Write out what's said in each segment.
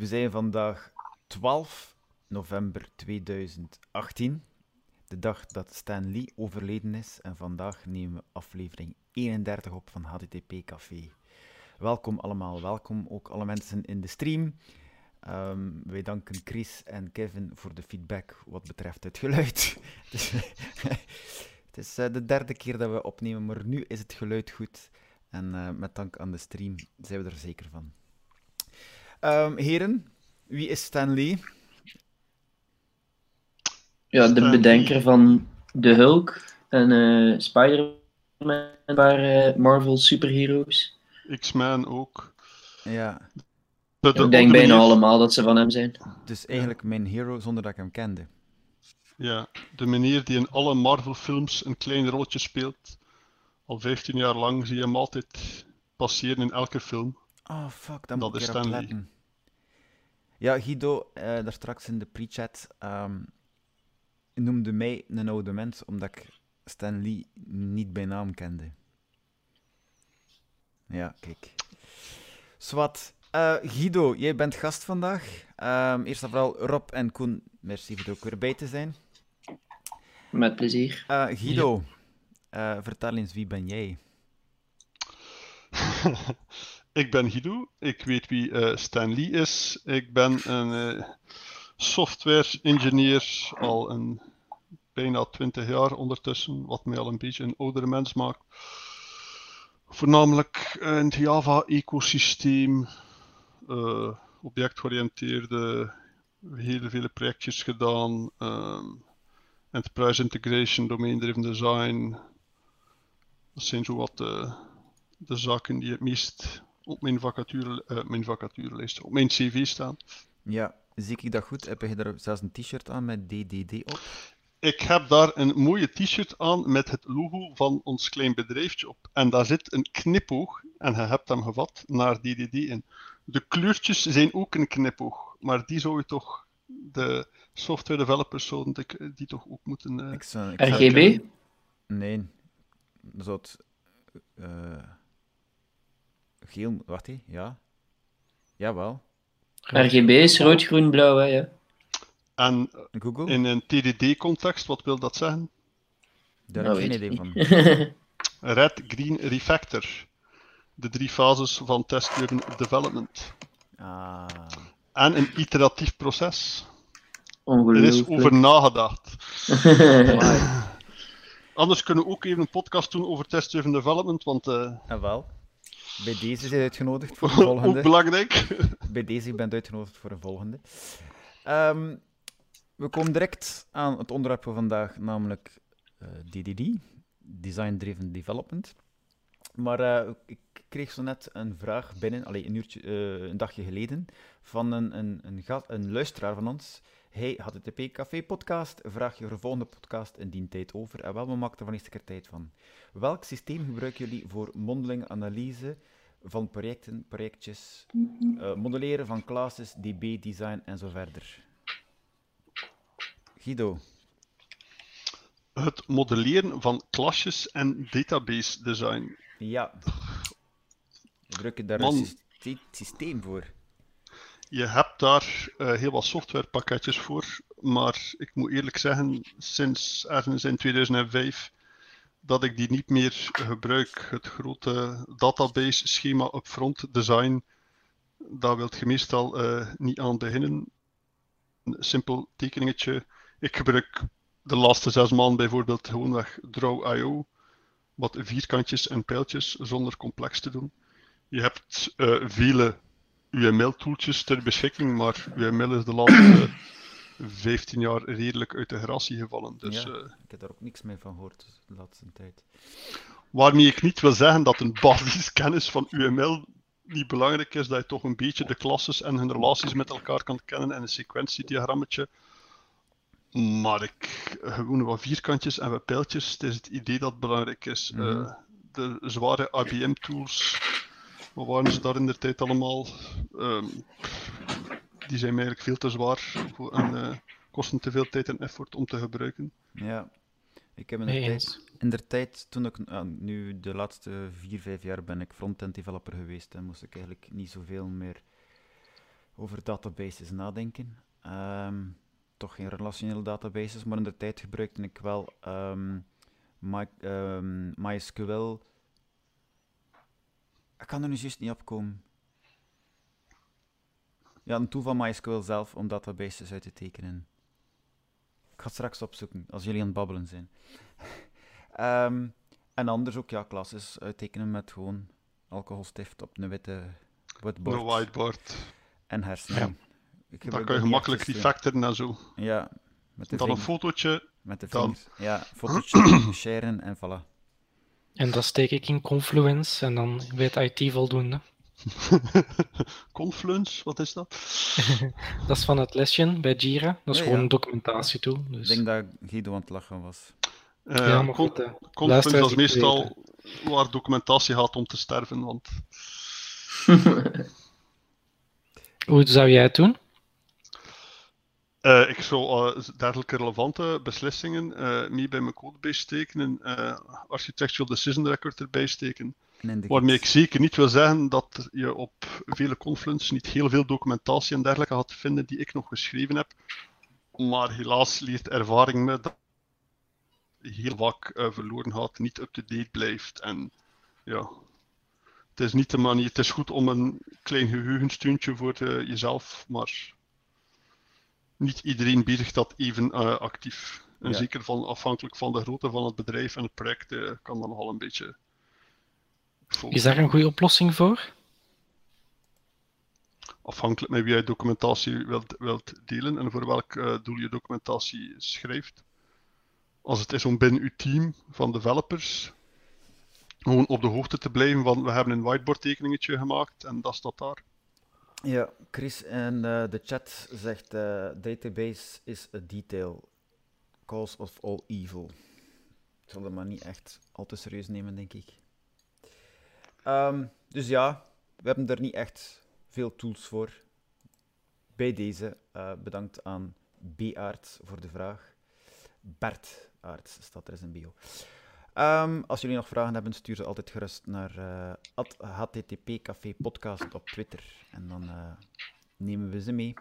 We zijn vandaag 12 november 2018, de dag dat Stan Lee overleden is. En vandaag nemen we aflevering 31 op van HTTP Café. Welkom allemaal, welkom ook alle mensen in de stream. Ehm, wij danken Chris en Kevin voor de feedback wat betreft het geluid. Het is eh, de derde keer dat we opnemen, maar nu is het geluid goed. En eh, met dank aan de stream zijn we er zeker van. Ehm, heren, wie is Stan Lee? Ja, de Stan bedenker Lee. van de Hulk en eh Spider-Man, een paar eh, Marvel superheroes. X-Men ook. Ja, De, de Ik denk bijna allemaal dat ze van hem zijn. dus eigenlijk mijn hero zonder dat ik hem kende. Ja, de meneer die in alle Marvel-films een klein rolletje speelt. Al 15 jaar lang zie je hem altijd passeren in elke film. Oh fuck, daar Dat moet ik is weer op Stan Lee. letten. Ja, Guido, eh, daar straks in de pre-chat, ehm, noemde mij een oude mens omdat ik Stan Lee niet bij naam kende. Ja, kijk. Swat. Eh, Guido, jij bent gast vandaag. Ehm, eerst en vooral Rob en Koen, merci voor er ook weer bij te zijn. Met plezier. Eh, Guido, eh, vertel eens, wie ben jij? ik ben Guido, ik weet wie eh, Stan Lee is. Ik ben een eh, software engineer al een, bijna 20 jaar ondertussen, wat mij al een beetje een oudere mens maakt. Voornamelijk in het Java-ecosysteem, eh, objectgeoriënteerde, hele vele projectjes gedaan, ehm, enterprise integration, domain-driven design. Dat zijn zo wat de, de zaken die het meest op mijn vacature, eh, mijn vacaturelijst, op mijn cv staan. Ja, zie ik dat goed? Heb je daar zelfs een t-shirt aan met DDD op? Ik heb daar een mooie t-shirt aan met het logo van ons klein bedrijfje op. En daar zit een knipoog, en je hebt hem gevat, naar DDD in. De kleurtjes zijn ook een knipoog, maar die zou je toch, de software developers zouden die, die toch ook moeten... eh, Ik zou, ik zou- RGB? Nee, dat zou het... eh, geel... Wacht, hé. Ja. Jawel. RGB is rood, groen, blauw, hè, ja. En Google? in een TDD-context, wat wil dat zeggen? Daar Dat heb ik geen weet idee ik van. Red, Green, Refactor. De drie fases van test-driven development. Ah. En een iteratief proces. Er is over nagedacht. Anders kunnen we ook even een podcast doen over test-driven development, want eh En wel. Bij deze is hij uitgenodigd voor ook volgende. belangrijk. Bij deze bent uitgenodigd voor een volgende. Ehm, we komen direct aan het onderwerp van vandaag, namelijk eh, DDD, Design Driven Development. Maar eh, ik kreeg zo net een vraag binnen, allee, een, uurtje, eh, een dagje geleden, van een, een, een, een luisteraar van ons. Hey, HTTP Café podcast, vraag je voor de volgende podcast in die tijd over. En wel, we maken er van eerste keer tijd van. Welk systeem gebruiken jullie voor mondelinge analyse van projecten, projectjes, eh, modelleren van classes, DB, design en zo verder? Guido, Het modelleren van klasjes en database design. ja. Gebruik je daar Man. een syste- systeem voor? Je hebt daar eh, heel wat softwarepakketjes voor, maar ik moet eerlijk zeggen, sinds ergens in 2005 dat ik die niet meer gebruik. Het grote database schema upfront design, daar wilt je meestal eh, niet aan beginnen. Een simpel tekeningetje. Ik gebruik de laatste zes maanden bijvoorbeeld gewoonweg Draw.io, wat vierkantjes en pijltjes zonder complex te doen. Je hebt eh, vele UML-toeltjes ter beschikking, maar UML is de laatste 15 jaar redelijk uit de gratie gevallen. Dus, Ja. eh, Ik heb daar ook niks meer van gehoord de laatste tijd. waarmee ik niet wil zeggen dat een basiskennis van UML niet belangrijk is, dat je toch een beetje de klasses en hun relaties met elkaar kan kennen en een sequentiediagrammetje. Maar ik gewoon wat vierkantjes en wat pijltjes, het is het idee dat belangrijk is. Mhm. Eh, de zware IBM-tools, wat waren ze daar in de tijd allemaal? Ehm, die zijn mij eigenlijk veel te zwaar voor, en eh, kosten te veel tijd en effort om te gebruiken. Ja. Ik heb in de, tijd, in de tijd, toen ik, ah, nu de laatste vier, vijf jaar ben ik front-end developer geweest en moest ik eigenlijk niet zoveel meer over databases nadenken. Ehm, toch geen relationele databases, maar in de tijd gebruikte ik wel My, ehm, MySQL. Ik kan er nu juist niet op komen. Ja, een tool van MySQL zelf om databases uit te tekenen. Ik ga het straks opzoeken, als jullie aan het babbelen zijn. Ehm, en anders ook, ja, klasses uittekenen met gewoon alcoholstift op een witte whiteboard. Een whiteboard. En hersenen. Ik Dan kan je gemakkelijk te refactoren en zo. Ja, met de Dan een fotootje. Met de dan. vingers. Ja, fotootje sharen en voilà. En dat steek ik in Confluence en dan weet IT voldoende. Confluence, wat is dat? Dat is van het lesje bij Jira. Dat is Ja, gewoon ja. een documentatie-tool. Ik Dus... denk dat Guido aan het lachen was. Eh, ja, maar Con- goed. Confluence is meestal waar documentatie gaat om te sterven. Want Hoe zou jij het doen? Eh, ik zou eh, dergelijke relevante beslissingen eh mee bij mijn codebase steken. eh architectural decision record erbij steken. En Waarmee ik zeker niet wil zeggen dat je op vele Confluence niet heel veel documentatie en dergelijke gaat vinden die ik nog geschreven heb. Maar helaas leert ervaring me dat heel vaak verloren gaat, niet up-to-date blijft. En ja, het is niet de manier. Het is goed om een klein geheugensteuntje voor jezelf, maar niet iedereen bezigt dat even eh, actief. En Ja. zeker van, afhankelijk van de grootte van het bedrijf en het project eh, kan dat nogal een beetje. Is daar een goede oplossing voor? afhankelijk met wie je documentatie wilt, wilt delen en voor welk eh, doel je documentatie schrijft. Als het is om binnen uw team van developers gewoon op de hoogte te blijven van we hebben een whiteboard tekeningetje gemaakt en dat staat daar. Ja, Chris in eh, de chat zegt: eh, database is a detail, cause of all evil. Ik zal dat maar niet echt al te serieus nemen, denk ik. Ehm, dus ja, we hebben er niet echt veel tools voor. Bij deze eh, bedankt aan B-Aarts voor de vraag. Bert Aarts staat er in zijn bio. Ehm, als jullie nog vragen hebben, stuur ze altijd gerust naar eh at HTTP Café Podcast op Twitter. En dan eh, nemen we ze mee.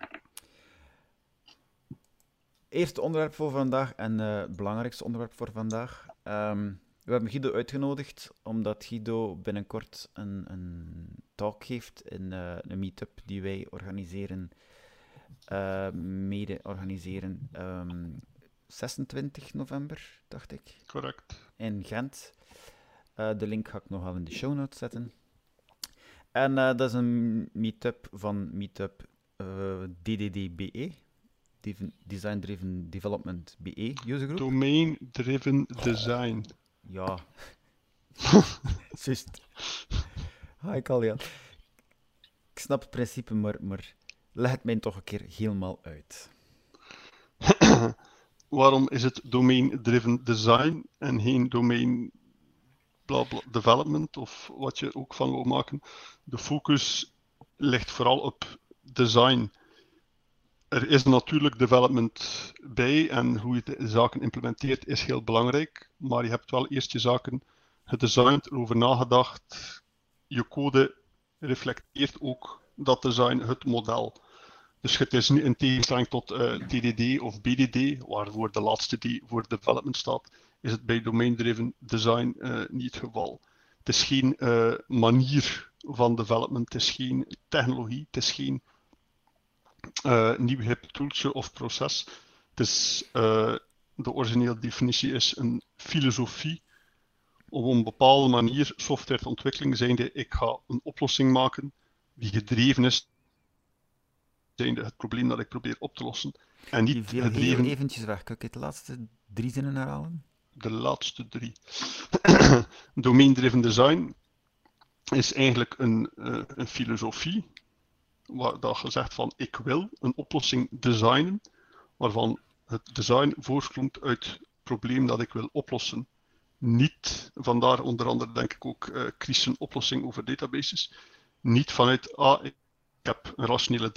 Eerste onderwerp voor vandaag en eh, het belangrijkste onderwerp voor vandaag. Ehm, we hebben Guido uitgenodigd omdat Guido binnenkort een, een talk geeft in eh, een meetup die wij organiseren, eh, mede organiseren. ehm, 26 november, dacht ik Correct. in Gent. Eh, de link ga ik nog wel in de show notes zetten. En eh, dat is een meetup van Meetup eh DDDBE, Design Driven Development BE usergroup. Domain Driven Design. Ja. Juist. Hi Kaljan. Ik snap het principe, maar, maar leg het mij toch een keer helemaal uit. Waarom is het Domain Driven Design en geen Domain Development of wat je ook van wil maken? De focus ligt vooral op design. Er is natuurlijk development bij en hoe je de zaken implementeert is heel belangrijk, maar je hebt wel eerst je zaken gedesigned, erover nagedacht. Je code reflecteert ook dat design, het model. Dus het is in tegenstelling tot eh, TDD of BDD, waarvoor de laatste D voor development staat, is het bij domain-driven design eh, niet het geval. Het is geen eh, manier van development, het is geen technologie, het is geen eh, nieuw hip toeltje of proces. Het is, eh, de originele definitie is een filosofie om op een bepaalde manier softwareontwikkeling zijnde ik ga een oplossing maken die gedreven is zijnde het probleem dat ik probeer op te lossen. En niet heel gedreven eventjes weg. Kan ik het de laatste drie zinnen herhalen? de laatste drie. Domain-driven design is eigenlijk een, eh, een filosofie waar dat je zegt van ik wil een oplossing designen waarvan het design voortkomt uit het probleem dat ik wil oplossen. Niet, vandaar onder andere denk ik ook Chris een oplossing over databases, niet vanuit ah, ik heb een rationele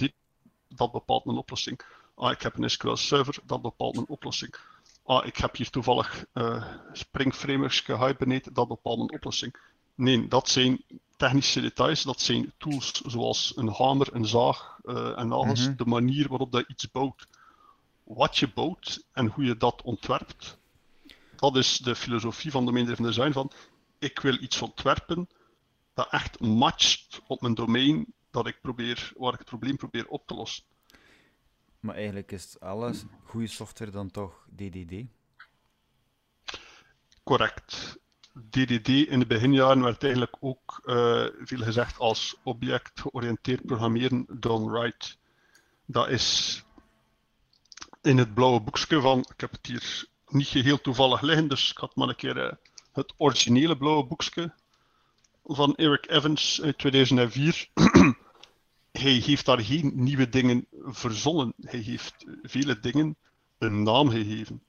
dat bepaalt mijn oplossing. Ah, ik heb een SQL server, dat bepaalt mijn oplossing ah, ik heb hier toevallig eh Spring Frameworks gehybernated, dat bepaalt een oplossing. Nee, dat zijn technische details, dat zijn tools zoals een hamer, een zaag uh, en alles, Mhm. de manier waarop je iets bouwt. Wat je bouwt en hoe je dat ontwerpt, dat is de filosofie van driven design van ik wil iets ontwerpen dat echt matcht op mijn domein dat ik probeer, waar ik het probleem probeer op te lossen. Maar eigenlijk is alles goede software dan toch DDD? Correct. DDD in de beginjaren werd eigenlijk ook eh, veel gezegd als object-georiënteerd programmeren done right. Dat is in het blauwe boekje van, ik heb het hier niet geheel toevallig liggen, dus ik had maar een keer eh, het originele blauwe boekje van Eric Evans uit 2004. Hij heeft daar geen nieuwe dingen verzonnen. Hij heeft vele dingen een naam gegeven.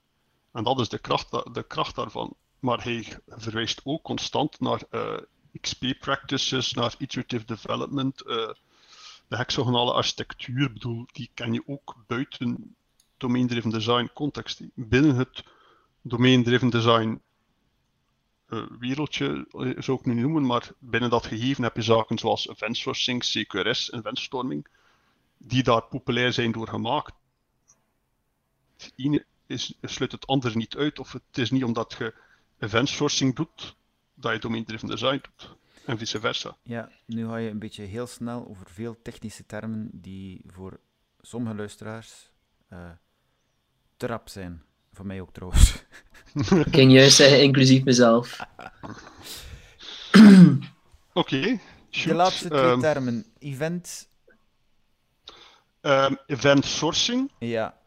En dat is de kracht, de kracht daarvan. Maar hij verwijst ook constant naar eh, XP practices, naar iterative development, eh, de hexagonale architectuur. Bedoel, die ken je ook buiten domain-driven design context. Binnen het domain-driven design wereldje, eh, zou ik nu noemen, maar binnen dat gegeven heb je zaken zoals event sourcing, CQRS, eventstorming, die daar populair zijn door gemaakt. Het ene is, sluit het andere niet uit, of het is niet omdat je event sourcing doet, dat je domain-driven design doet. En vice versa. Ja, nu ga je een beetje heel snel over veel technische termen die voor sommige luisteraars eh te rap zijn. Voor mij ook trouwens. Ik kan juist zeggen, inclusief mezelf. Oké, shoot. De laatste twee Ehm, termen. Event, ehm, event sourcing. ja.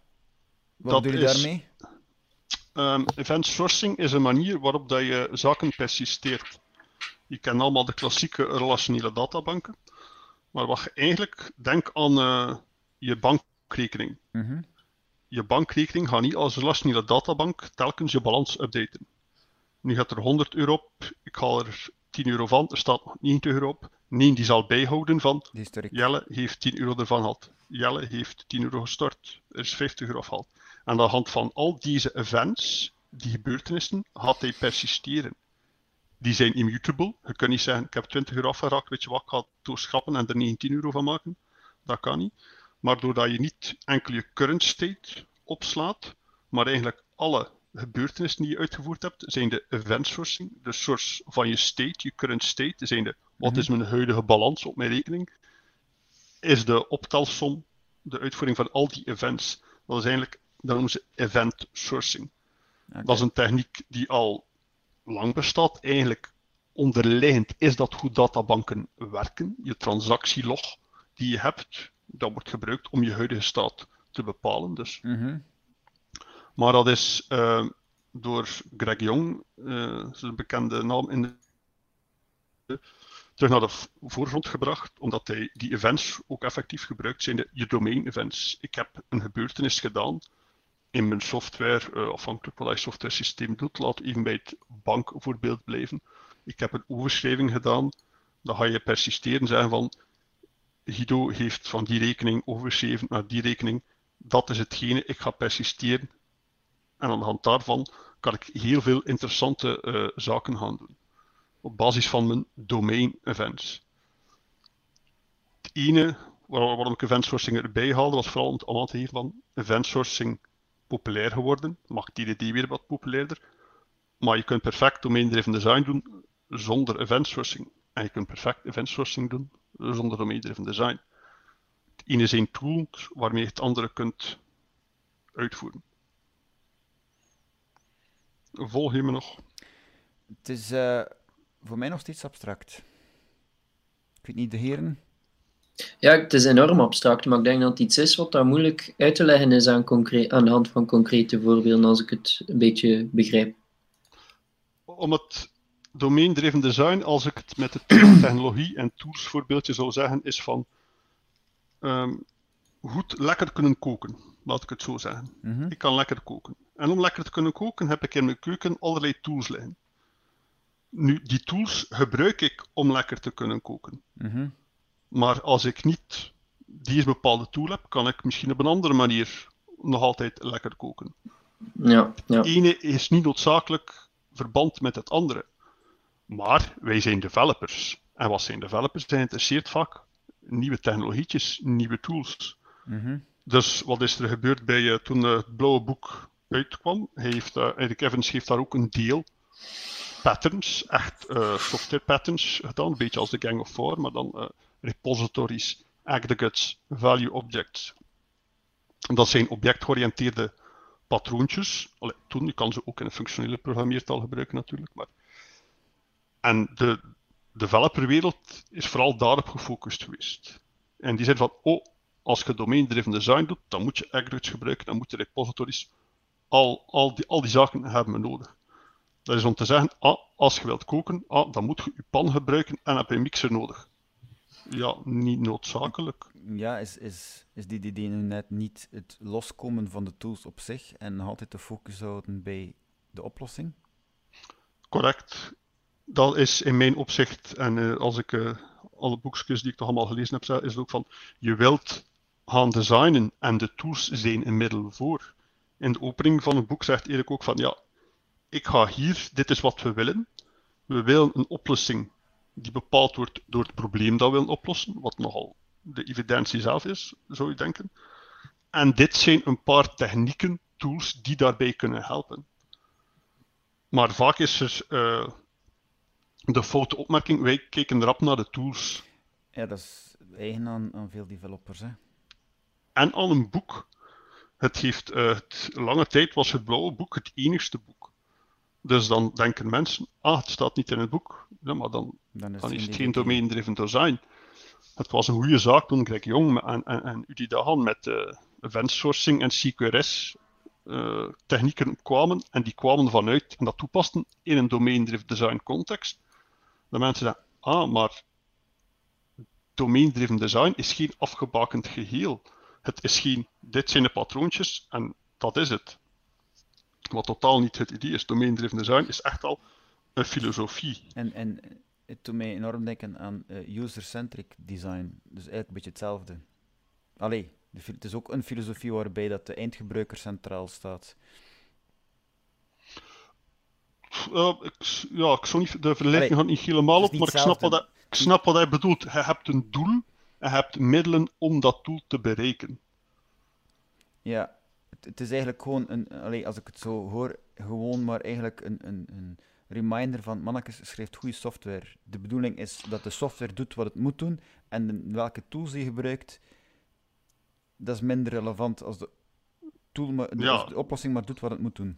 Wat Dat bedoel je is- daarmee? Ehm, event sourcing is een manier waarop dat je zaken persisteert. Je kent allemaal de klassieke relationele databanken. Maar wat je eigenlijk, denk aan eh, je bankrekening. Mhm. Je bankrekening gaat niet als relationele databank telkens je balans updaten. Nu gaat er 100 euro op, ik haal er 10 euro van, er staat nog 90 euro op. Nee, die zal bijhouden van. Jelle heeft 10 euro ervan gehad. Jelle heeft 10 euro gestort. Er is 50 euro afgehaald. Aan de hand van al deze events, die gebeurtenissen, gaat hij persisteren. Die zijn immutable. Je kunt niet zeggen, ik heb 20 euro afgeraakt, weet je wat, ik ga het doorschrappen en er 19 euro van maken. Dat kan niet. Maar doordat je niet enkel je current state opslaat, maar eigenlijk alle gebeurtenissen die je uitgevoerd hebt, zijn de event sourcing, de source van je state, je current state, zijn de wat is mijn huidige balans op mijn rekening, is de optelsom, de uitvoering van al die events. Dat is eigenlijk, dat noemen ze event sourcing. Dat is een techniek die al lang bestaat. Eigenlijk onderliggend is dat hoe databanken werken. Je transactielog die je hebt, dat wordt gebruikt om je huidige staat te bepalen. Dus. Mhm. Maar dat is eh, door Greg Young, eh, zijn bekende naam, in de, terug naar de voorgrond gebracht, omdat hij die events ook effectief gebruikt, zijn de, je domain events. Ik heb een gebeurtenis gedaan in mijn software, eh, afhankelijk wat je software systeem doet, laat even bij het bankvoorbeeld blijven. Ik heb een overschrijving gedaan, dan ga je persisteren zeggen van Guido heeft van die rekening overgeschreven naar die rekening. Dat is hetgene, ik ga persisteren. En aan de hand daarvan kan ik heel veel interessante eh, zaken gaan doen. Op basis van mijn domain events. Het ene waar- waarom ik event sourcing erbij haalde, was vooral om het aan te geven van event sourcing populair geworden. Maakt DDD weer wat populairder. Maar je kunt perfect domain-driven design doen zonder event sourcing. En je kunt perfect event sourcing doen zonder domain-driven design. Het ene zijn tools waarmee je het andere kunt uitvoeren. Volg je me nog? Het is eh, voor mij nog steeds abstract. Ik weet niet, de heren? Ja, het is enorm abstract, maar ik denk dat het iets is wat daar moeilijk uit te leggen is aan, concre- aan de hand van concrete voorbeelden, als ik het een beetje begrijp. Om het domain-driven design, als ik het met het technologie en tools voorbeeldje zou zeggen, is van ehm, goed lekker kunnen koken. Laat ik het zo zeggen. Mhm. Ik kan lekker koken. En om lekker te kunnen koken heb ik in mijn keuken allerlei tools liggen. Nu, die tools gebruik ik om lekker te kunnen koken. Mhm. Maar als ik niet die bepaalde tool heb, kan ik misschien op een andere manier nog altijd lekker koken. Ja, ja. Het ene is niet noodzakelijk verband met het andere. Maar wij zijn developers. En wat zijn developers? Zijn geïnteresseerd vaak nieuwe technologietjes, nieuwe tools. Mhm. Dus wat is er gebeurd bij eh, toen het blauwe boek uitkwam? Hij heeft, eh, Erik Evans heeft daar ook een deel patterns, echt eh, software patterns gedaan, een beetje als de Gang of Four, maar dan eh, repositories, aggregates, value objects. Dat zijn objectgeoriënteerde patroontjes. Allee, toen, je kan ze ook in een functionele programmeertaal gebruiken natuurlijk. Maar... En de developerwereld is vooral daarop gefocust geweest. En die zei van, oh, als je domain-driven design doet, dan moet je aggregates gebruiken, dan moet je repositories, al, al, die, al die zaken hebben we nodig. Dat is om te zeggen, ah, als je wilt koken, ah, dan moet je je pan gebruiken en heb je een mixer nodig. Ja, niet noodzakelijk. Ja, is, is, is die idee nu net niet het loskomen van de tools op zich en altijd de focus houden bij de oplossing? Correct. Dat is in mijn opzicht, en uh, als ik uh, alle boekjes die ik toch allemaal gelezen heb, is het ook van, je wilt gaan designen en de tools zijn een middel voor. In de opening van het boek zegt Erik ook van, ja, ik ga hier, dit is wat we willen. We willen een oplossing die bepaald wordt door het probleem dat we willen oplossen, wat nogal de evidentie zelf is, zou je denken. En dit zijn een paar technieken, tools, die daarbij kunnen helpen. Maar vaak is er uh, de foute opmerking, wij kijken rap naar de tools. Ja, dat is eigen aan, aan veel developers. Hè? En aan een boek. Het heeft, uh, het, lange tijd was het blauwe boek het enigste boek. Dus dan denken mensen, ah, het staat niet in het boek. Ja, maar dan, dan is, dan is het geen domain-driven design. Het was een goede zaak toen Greg Jong en, en, en Udi Dahan met uh, event sourcing en CQRS uh, technieken kwamen. En die kwamen vanuit en dat toepasten in een domain-driven design context. De mensen zeggen, ah, maar domain-driven design is geen afgebakend geheel. Het is geen, dit zijn de patroontjes en dat is het. Wat totaal niet het idee is. Domain-driven design is echt al een filosofie. En, en het doet mij enorm denken aan uh, user-centric design. Dus eigenlijk een beetje hetzelfde. Allee, het is ook een filosofie waarbij dat de eindgebruiker centraal staat. Uh, ik, ja, ik zou niet, de vergelijking gaat niet helemaal op, maar ik snap, wat hij, ik snap wat hij bedoelt. Je hebt een doel en je hebt middelen om dat doel te bereiken. Ja, het, het is eigenlijk gewoon, een, allee, als ik het zo hoor, gewoon maar eigenlijk een, een, een reminder van, mannetjes, schrijft goede software. De bedoeling is dat de software doet wat het moet doen en de, welke tools je gebruikt, dat is minder relevant als de, tool maar, Ja. als de oplossing maar doet wat het moet doen.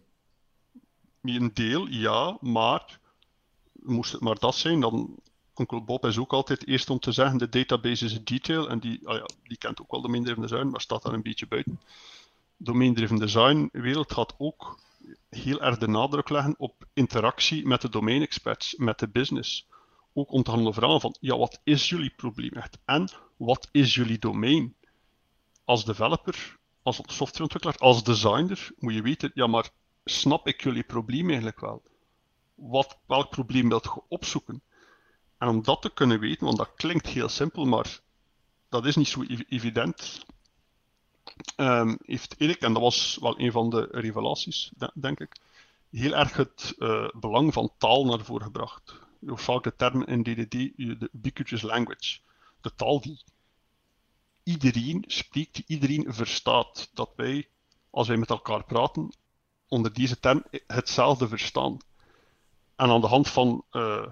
Een deel, ja, maar moest het maar dat zijn, dan Onkel Bob is ook altijd eerst om te zeggen, de database is een detail, en die, ah ja, die kent ook wel domain-driven design, maar staat daar een beetje buiten. Domain-driven design wereld gaat ook heel erg de nadruk leggen op interactie met de domain-experts, met de business. Ook om te gaan vragen van, ja, wat is jullie probleem echt? En wat is jullie domein? Als developer, als softwareontwikkelaar, als designer, moet je weten, ja, maar snap ik jullie probleem eigenlijk wel? Wat, welk probleem wilt je opzoeken? En om dat te kunnen weten, want dat klinkt heel simpel, maar dat is niet zo ev evident, um, heeft Erik, en dat was wel een van de revelaties, de denk ik, heel erg het uh, belang van taal naar voren gebracht. Je vaak de term in DDD, de ubiquitous language. De taal die iedereen spreekt, die iedereen verstaat. Dat wij, als wij met elkaar praten, onder deze term hetzelfde verstaan. En aan de hand van uh,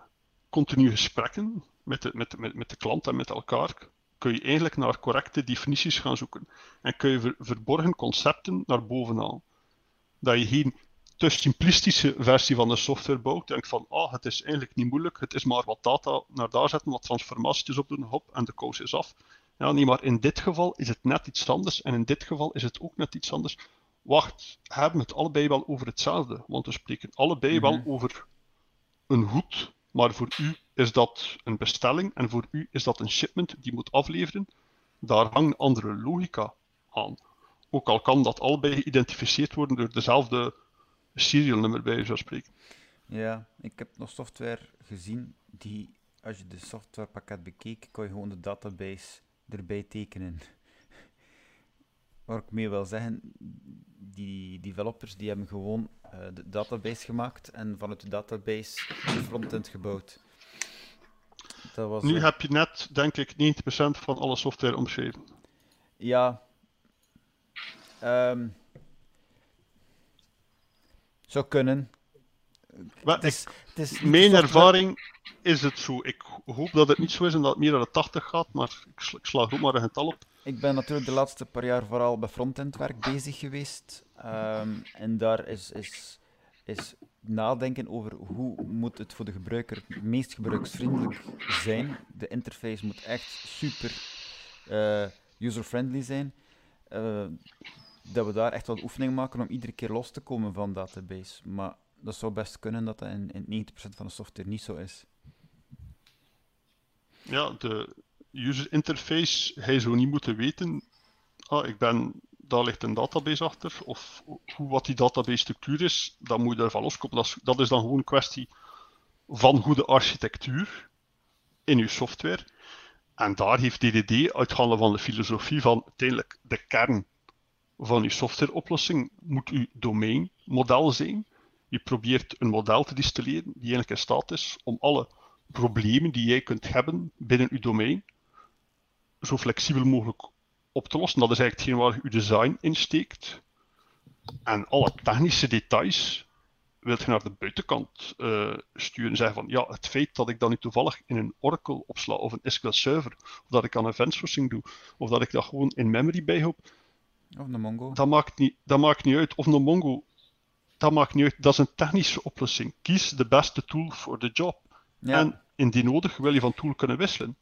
continue gesprekken met de, met, met, met de klant en met elkaar, kun je eigenlijk naar correcte definities gaan zoeken. En kun je ver, verborgen concepten naar boven halen. Dat je geen te simplistische versie van de software bouwt. Denk van, ah, het is eigenlijk niet moeilijk, het is maar wat data naar daar zetten, wat transformaties opdoen, hop, en de kous is af. Ja, nee, maar in dit geval is het net iets anders, en in dit geval is het ook net iets anders. Wacht, hebben we het allebei wel over hetzelfde? Want we spreken allebei mm -hmm. wel over een goed, maar voor u is dat een bestelling en voor u is dat een shipment die moet afleveren. Daar hangt andere logica aan. Ook al kan dat allebei geïdentificeerd worden door dezelfde serial nummer bij zou spreken. Ja, ik heb nog software gezien die, als je de softwarepakket bekeek, kon je gewoon de database erbij tekenen. Waar ik mee wil zeggen, die developers die hebben gewoon uh, eh, de database gemaakt en vanuit de database de frontend gebouwd. Dat was, Nu eh, heb je net, denk ik, 90% van alle software omschreven. Ja. Ehm zou kunnen. Het is, het is niet Mijn software- ervaring is het zo. Ik hoop dat het niet zo is en dat het meer naar de 80 gaat, maar ik, sla- ik sla ook maar een getal op. Ik ben natuurlijk de laatste paar jaar vooral bij frontend werk bezig geweest. Ehm, en daar is, is, is nadenken over hoe moet het voor de gebruiker het meest gebruiksvriendelijk zijn. De interface moet echt super eh, user-friendly zijn. Eh, dat we daar echt wat oefening maken om iedere keer los te komen van database. Maar dat zou best kunnen dat dat in, in 90% van de software niet zo is. Ja, de user interface, hij zou niet moeten weten, ah, ik ben, daar ligt een database achter, of hoe wat die database structuur is, dan moet je daarvan loskomen. Dat is, dat is dan gewoon een kwestie van goede architectuur in je software. En daar heeft DDD, uitgaande van de filosofie van uiteindelijk de kern van je softwareoplossing, moet je domeinmodel zijn. Je probeert een model te distilleren die eigenlijk in staat is om alle problemen die jij kunt hebben binnen je domein zo flexibel mogelijk op te lossen. Dat is eigenlijk hetgeen waar je design in steekt. En alle technische details wilt je naar de buitenkant eh, sturen. Zeggen van, ja, het feit dat ik dat nu toevallig in een Oracle opsla, of een SQL Server, of dat ik aan event sourcing doe, of dat ik dat gewoon in memory bijhoud, Of de Mongo. dat maakt niet, dat maakt niet uit. Of een Mongo, dat maakt niet uit. Dat is een technische oplossing. Kies de beste tool voor de job. Ja. En indien nodig wil je van tool kunnen wisselen.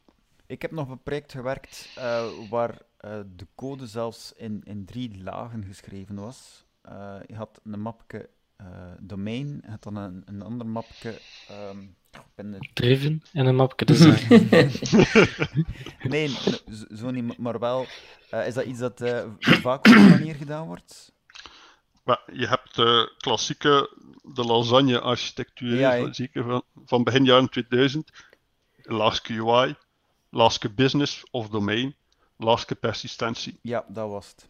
Ik heb nog op een project gewerkt eh, waar eh, de code zelfs in, in drie lagen geschreven was. Eh, je had een mapje eh, domein, je had dan een, een ander mapje. ehm, het- Driven en een mapje design. nee, zo- zo niet, maar wel. eh, is dat iets dat eh, vaak op die manier gedaan wordt? Maar je hebt de klassieke, de lasagne-architectuur, Ja, van- zeker van, begin jaren 2000. Laagste UI, laagste business of domain, laagste persistentie. Ja, dat was het.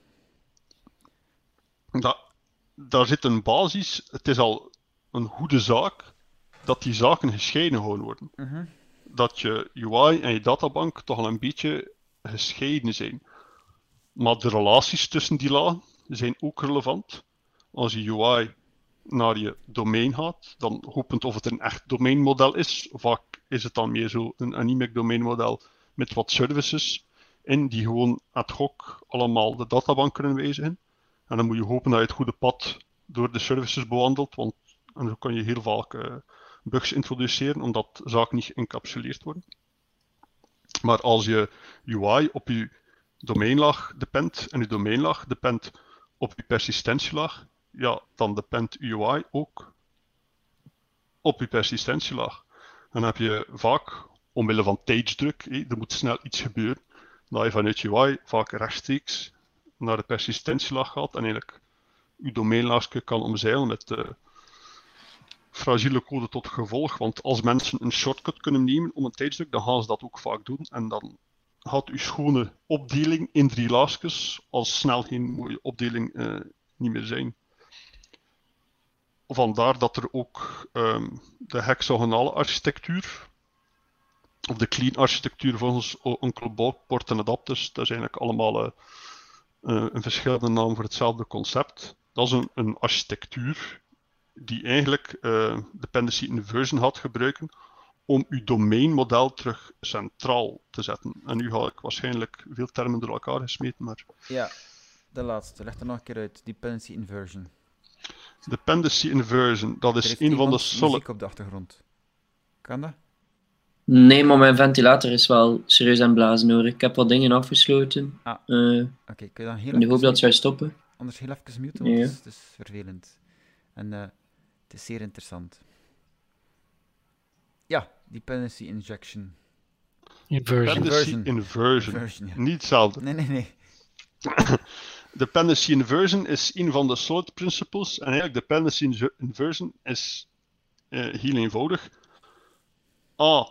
Dat, daar zit een basis, het is al een goede zaak dat die zaken gescheiden gewoon worden. Mhm. Dat je UI en je databank toch al een beetje gescheiden zijn. Maar de relaties tussen die lagen zijn ook relevant. Als je UI naar je domein gaat, dan hopend of het een echt domeinmodel is. Vaak is het dan meer zo een anemic domeinmodel met wat services in die gewoon ad hoc allemaal de databank kunnen wijzigen. En dan moet je hopen dat je het goede pad door de services bewandelt, want en zo kan je heel vaak eh, bugs introduceren omdat zaken niet geëncapsuleerd worden. Maar als je UI op je domeinlaag dependt en je domeinlaag dependt op je persistentielaag, ja, dan dependt UI ook op je persistentielaag. En dan heb je vaak, omwille van tijdsdruk, er moet snel iets gebeuren, dat je vanuit UI vaak rechtstreeks naar de persistentielaag gaat en eigenlijk je domeinlaagje kan omzeilen met eh, fragiele code tot gevolg. Want als mensen een shortcut kunnen nemen om een tijdsdruk, dan gaan ze dat ook vaak doen. En dan gaat uw schone opdeling in drie laagjes als snel geen mooie opdeling eh, niet meer zijn. Vandaar dat er ook ehm, de hexagonale architectuur, of de clean architectuur volgens Onkel Bob, port en adapters, dat is eigenlijk allemaal eh, eh, een verschillende naam voor hetzelfde concept. Dat is een, een architectuur die eigenlijk eh, dependency inversion had gebruiken om uw domeinmodel terug centraal te zetten. En nu ga ik waarschijnlijk veel termen door elkaar gesmeten, maar Ja, de laatste. Leg er nog een keer uit. Dependency inversion. dependency inversion, dat Er is een van de muziek op de achtergrond. Kan dat? Nee, maar mijn ventilator is wel serieus aan blazen hoor. Ik heb wat dingen afgesloten. Ah. eh, Oké, kun je dan heel in de hoop dat zou stoppen. Anders heel even muten, want Ja. het, is, het is vervelend. En eh, het is zeer interessant. Ja, dependency injection. Inversion. Dependency Inversion. inversion. Inversion, ja. Niet hetzelfde. Nee, nee, nee. Dependency inversion is een van de solid principles. En eigenlijk dependency inver- inversion is eh, heel eenvoudig. A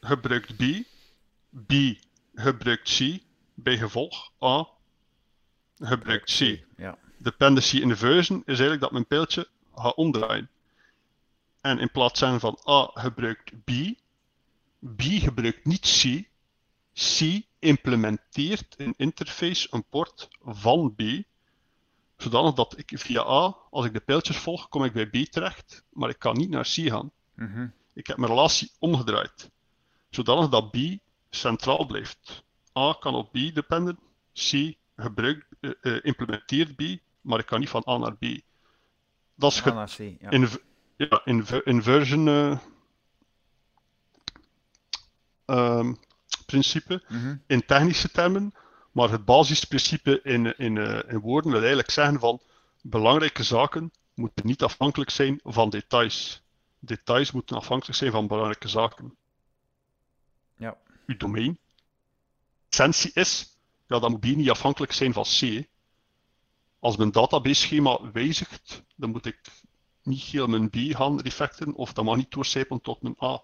gebruikt B, B gebruikt C, bij gevolg A gebruikt C. Ja. dependency inversion is eigenlijk dat mijn pijltje gaat omdraaien. En in plaats van A gebruikt B, B gebruikt niet C. C implementeert een interface, een port van B, zodanig dat ik via A, als ik de pijltjes volg, kom ik bij B terecht, maar ik kan niet naar C gaan. Mhm. Ik heb mijn relatie omgedraaid, zodanig dat B centraal blijft. A kan op B dependen, C gebruikt, eh, eh, implementeert B, maar ik kan niet van A naar B. Dat is naar C, ja. in, ja, inver- inversion eh, ehm, principe Mhm. in technische termen, maar het basisprincipe in, in, in woorden wil eigenlijk zeggen van belangrijke zaken moeten niet afhankelijk zijn van details. Details moeten afhankelijk zijn van belangrijke zaken. Uw domein. Essentie is, ja, dat moet hier niet afhankelijk zijn van C. Als mijn database schema wijzigt, dan moet ik niet heel mijn B gaan refactoren, of dat mag niet doorcijpelen tot mijn A.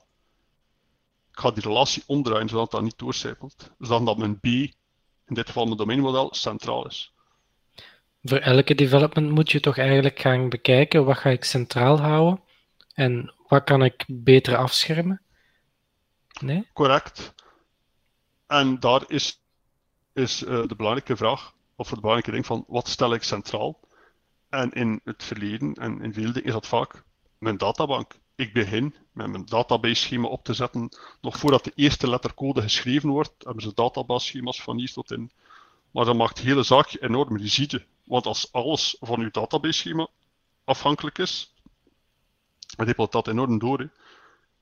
Ik ga die relatie omdraaien, zodat dat niet doorcijpelt. Zodat mijn B, in dit geval mijn domeinmodel, centraal is. Voor elke development moet je toch eigenlijk gaan bekijken wat ga ik centraal houden en wat kan ik beter afschermen. Nee? Correct. En daar is, is eh, de belangrijke vraag, of het belangrijke ding van, wat stel ik centraal? En in het verleden, en in veel dingen is dat vaak, mijn databank. Ik begin met mijn database schema op te zetten, nog voordat de eerste lettercode geschreven wordt, hebben ze database schema's van hier tot in. Maar dat maakt de hele zaak enorm rigide. Want als alles van uw database schema afhankelijk is, rippelt dat enorm door.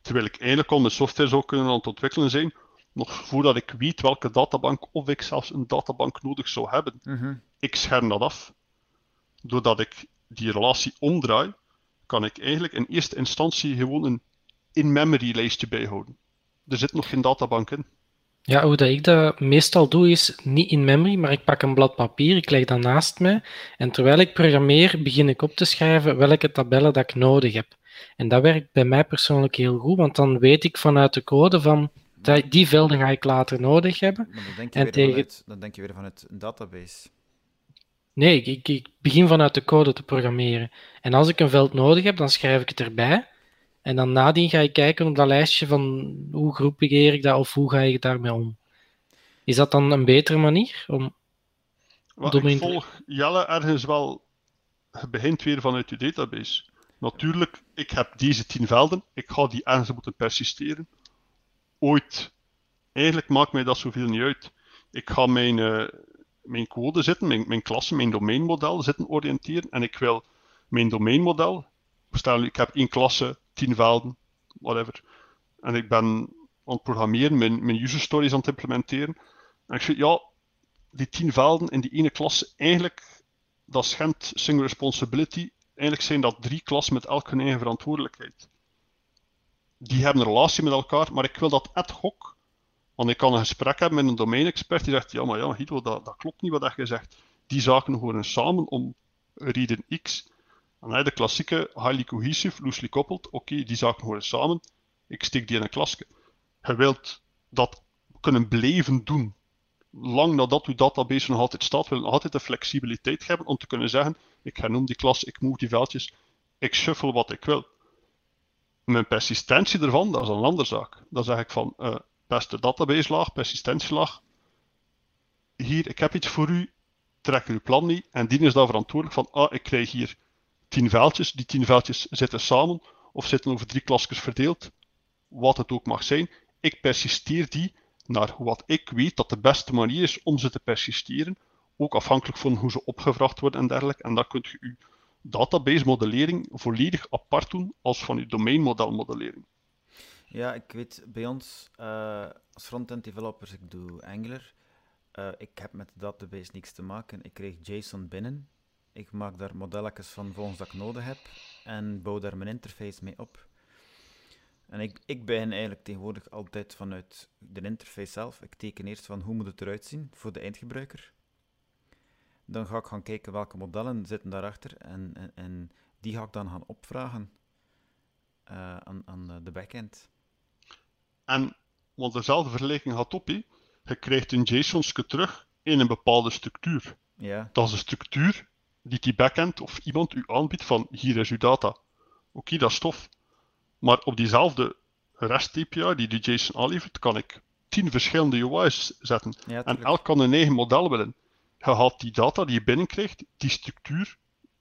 Terwijl ik eigenlijk al mijn software zou kunnen aan het ontwikkelen zijn, nog voordat ik weet welke databank of ik zelfs een databank nodig zou hebben. Mhm. Ik scherm dat af. Doordat ik die relatie omdraai, kan ik eigenlijk in eerste instantie gewoon een in-memory lijstje bijhouden. Er zit nog geen databank in. Ja, hoe dat ik dat meestal doe is niet in memory, maar ik pak een blad papier, ik leg dat naast mij en terwijl ik programmeer begin ik op te schrijven welke tabellen dat ik nodig heb. En dat werkt bij mij persoonlijk heel goed, want dan weet ik vanuit de code van dat- die velden ga ik later nodig hebben. Maar dan denk je, En weer tegen- vanuit, dan denk je weer vanuit een database. Nee, ik, ik, begin vanuit de code te programmeren. En als ik een veld nodig heb, dan schrijf ik het erbij. En dan nadien ga ik kijken op dat lijstje van hoe groepeer ik dat of hoe ga ik daarmee om. Is dat dan een betere manier om Domein- ik volg Jelle ergens wel. Je begint weer vanuit je database. Natuurlijk, ik heb deze tien velden. Ik ga die ergens moeten persisteren. Ooit. Eigenlijk maakt mij dat zoveel niet uit. Ik ga mijn, eh, mijn code zitten, mijn, mijn klasse, mijn domeinmodel zitten oriënteren. En ik wil mijn domeinmodel. Stel, ik heb één klasse, tien velden, whatever. En ik ben aan het programmeren, mijn, mijn user stories aan het implementeren. En ik zeg, ja, die tien velden in die ene klasse, eigenlijk, dat schendt single responsibility. Eigenlijk zijn dat drie klassen met elk hun eigen verantwoordelijkheid. Die hebben een relatie met elkaar, maar ik wil dat ad hoc. Want ik kan een gesprek hebben met een domeinexpert die zegt, ja, maar ja, dat, dat klopt niet wat je zegt. Die zaken horen samen om reden X. En je de klassieke highly cohesive, loosely coupled. Oké, die zaken horen samen. Ik steek die in een klasje. Je wilt dat kunnen blijven doen lang nadat uw database nog altijd staat, wil je altijd de flexibiliteit hebben om te kunnen zeggen, ik hernoem die klas, ik move die veldjes, ik shuffle wat ik wil. Mijn persistentie ervan, dat is een andere zaak. Dan zeg ik van, beste database laag, persistentielaag, hier, ik heb iets voor u, trek uw plan niet, en die is dan verantwoordelijk van, ah, ik krijg hier tien veldjes, die tien veldjes zitten samen, of zitten over drie klasjes verdeeld, wat het ook mag zijn, ik persisteer die naar wat ik weet dat de beste manier is om ze te persisteren, ook afhankelijk van hoe ze opgevraagd worden en dergelijke. En dan kunt je database modellering volledig apart doen als van je domeinmodel modellering. Ja, ik weet bij ons eh, als front-end developers, ik doe Angular. Eh, ik heb met de database niks te maken. Ik kreeg JSON binnen. Ik maak daar modelletjes van volgens dat ik nodig heb en bouw daar mijn interface mee op. En ik, ik begin eigenlijk tegenwoordig altijd vanuit de interface zelf. Ik teken eerst van hoe moet het eruit zien voor de eindgebruiker. Dan ga ik gaan kijken welke modellen zitten daarachter en, en, en die ga ik dan gaan opvragen eh, aan, aan de- de backend. En, want dezelfde vergelijking gaat op, je krijgt een JSON terug in een bepaalde structuur. Ja, Dat is een structuur die die backend of iemand u aanbiedt van hier is uw data. Oké, dat is tof. Maar op diezelfde REST API die de JSON aanlevert, kan ik tien verschillende UI's zetten. Ja, En elk kan een eigen model willen. Je haalt die data die je binnenkrijgt, die structuur,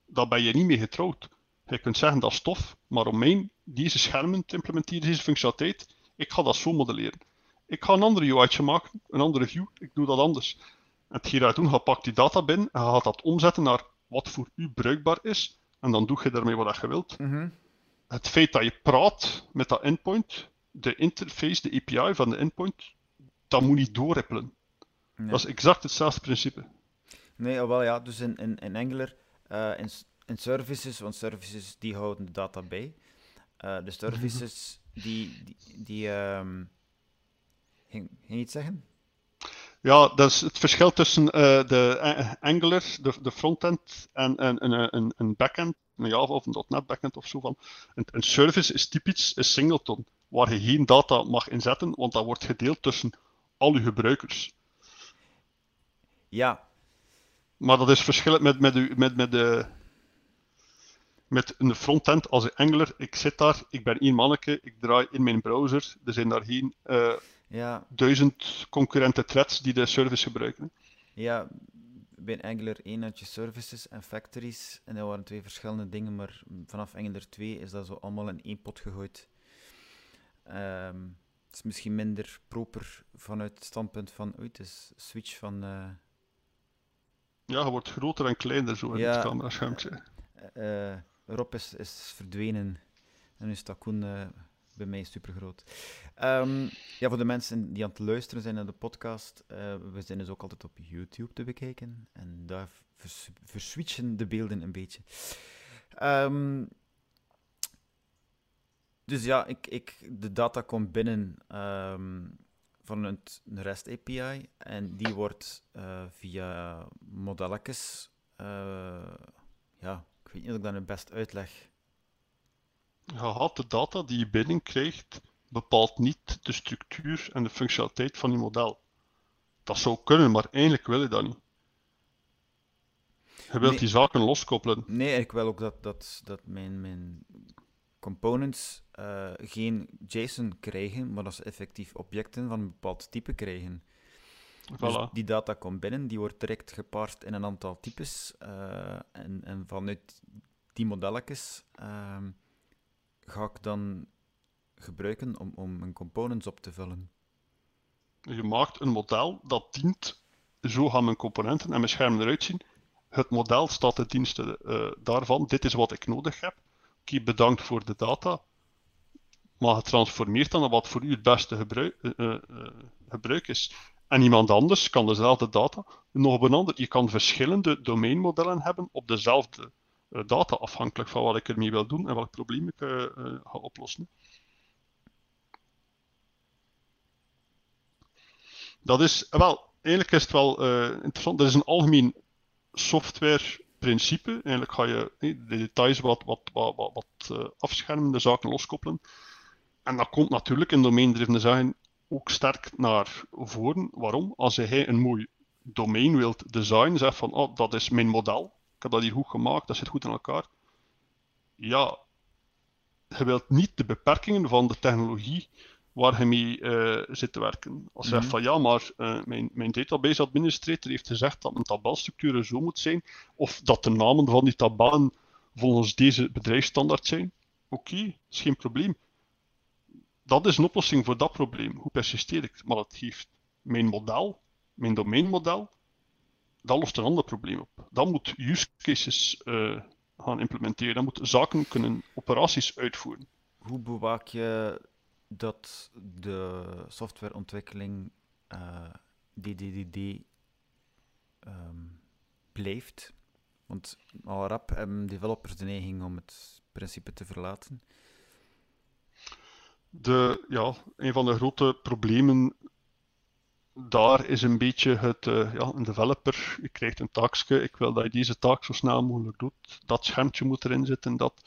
daar ben je niet mee getrouwd. Je kunt zeggen dat is tof, maar om mijn deze schermen te implementeren, deze functionaliteit, ik ga dat zo modelleren. Ik ga een andere UI'tje maken, een andere view, ik doe dat anders. En hetgeen dat je doet, je pakt die data binnen en je gaat dat omzetten naar wat voor u bruikbaar is, en dan doe je daarmee wat je wilt. Mhm. Het feit dat je praat met dat endpoint, de interface, de API van de endpoint, dat moet niet doorrippelen. Nee. Dat is exact hetzelfde principe. Nee, oh, wel ja, dus in, in, in Angular, eh, in, in services, want services die houden de data bij. Eh, de services die, die, die ehm, ging, ging je iets zeggen? Ja, dat is het verschil tussen eh, de Angular, de, de frontend, en een, een, een, een backend, een Java of een .NET backend of zo van. Een, een service is typisch een singleton, waar je geen data mag inzetten, want dat wordt gedeeld tussen al je gebruikers. Ja, Maar dat is verschillend met, met, met, met, de, met een frontend als een Angular. Ik zit daar, ik ben één manneke, ik draai in mijn browser. Er zijn daar geen eh, ja, duizend concurrente threads die de service gebruiken. ja. Bij Angular 1 had je services en factories. En dat waren twee verschillende dingen, maar vanaf Angular 2 is dat zo allemaal in één pot gegooid. Ehm, het is misschien minder proper vanuit het standpunt van, oei, het is switch van... eh, Ja, je wordt groter en kleiner zo in Ja. het cameraschermpje. Eh, Rob is, is verdwenen. En nu is Takoen eh, bij mij super groot. ja, voor de mensen die aan het luisteren zijn naar de podcast, eh, we zijn dus ook altijd op YouTube te bekijken. En daar vers verswitchen de beelden een beetje. Ehm, dus ja, ik, ik, de data komt binnen ehm, vanuit een REST API. En die wordt eh, via modelletjes eh, ja, ik weet niet of ik dat nu best uitleg. Je had de data die je binnenkrijgt, bepaalt niet de structuur en de functionaliteit van je model. Dat zou kunnen, maar eigenlijk wil je dat niet. Je wilt Nee. die zaken loskoppelen. Nee, ik wil ook dat, dat, dat mijn, mijn components eh, geen JSON krijgen, maar dat ze effectief objecten van een bepaald type krijgen. Dus Voilà. die data komt binnen, die wordt direct geparst in een aantal types. eh, en, en vanuit die modelletjes ehm, ga ik dan gebruiken om, om mijn components op te vullen. Je maakt een model dat dient, zo gaan mijn componenten en mijn schermen eruit zien. Het model staat ten dienste eh, daarvan, dit is wat ik nodig heb. Oké, bedankt voor de data. Maar het transformeert dan naar wat voor u het beste gebruik, eh, eh, eh, gebruik is. En iemand anders kan dezelfde data nog op een ander. Je kan verschillende domeinmodellen hebben op dezelfde data, afhankelijk van wat ik ermee wil doen en welk probleem ik ga oplossen. Dat is, wel, eigenlijk is het wel interessant. Dat is een algemeen softwareprincipe. Eigenlijk ga je eh, de details wat, wat, wat, wat, wat eh, afschermen, de zaken loskoppelen. En dat komt natuurlijk in domeindriven design ook sterk naar voren. Waarom? Als jij een mooi domein wilt designen, zegt van, oh, dat is mijn model. Ik heb dat hier goed gemaakt, dat zit goed in elkaar. Ja, je wilt niet de beperkingen van de technologie waar je mee eh, zit te werken. Als je zegt Mhm. van ja, maar eh, mijn, mijn database administrator heeft gezegd dat mijn tabelstructuur zo moet zijn, of dat de namen van die tabellen volgens deze bedrijfsstandaard zijn. Oké, is geen probleem. Dat is een oplossing voor dat probleem. Hoe persisteer ik? Maar dat geeft mijn model, mijn domeinmodel, dat lost een ander probleem op. Dat moet use cases eh, gaan implementeren. Dat moet zaken kunnen, operaties uitvoeren. Hoe bewaak je dat de softwareontwikkeling eh DDD ehm, blijft? Want al rap hebben developers de neiging om het principe te verlaten. De, ja, een van de grote problemen daar is een beetje het, eh, ja, een developer, je krijgt een taakje, ik wil dat je deze taak zo snel mogelijk doet, dat schermpje moet erin zitten, dat,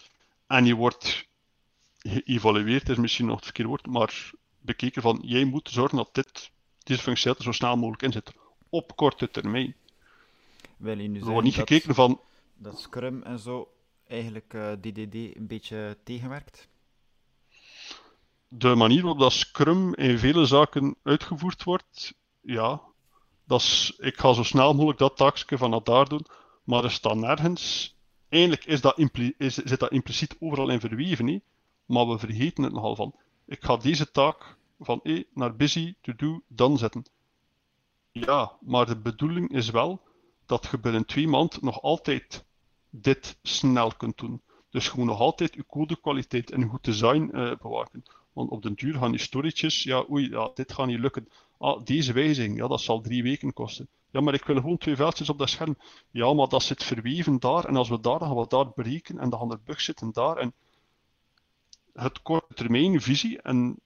en je wordt geëvalueerd, is misschien nog het verkeerde woord, maar bekeken van, jij moet zorgen dat dit, deze er zo snel mogelijk in zit, op korte termijn. Wil je nu Er wordt niet dat- gekeken van, dat Scrum en zo eigenlijk uh, eh, DDD een beetje tegenwerkt? De manier waarop dat Scrum in vele zaken uitgevoerd wordt, ja. Dat is, ik ga zo snel mogelijk dat taakje van dat daar doen, maar er staat nergens. Eigenlijk is dat is, zit dat impliciet overal in verweven, hè? Maar we vergeten het nogal van. Ik ga deze taak van E naar busy, to do, dan zetten. Ja, maar de bedoeling is wel dat je binnen twee maanden nog altijd dit snel kunt doen. Dus moet nog altijd je codekwaliteit en goed design uh, bewaken. Want op den duur gaan die storages, ja, oei, ja, dit gaat niet lukken. Ah, deze wijziging, ja, dat zal drie weken kosten. Ja, maar ik wil gewoon twee veldjes op dat scherm. Ja, maar dat zit verweven daar. En als we daar, dan gaan we daar breken. En dan gaan er zitten daar. En het korte termijn visie en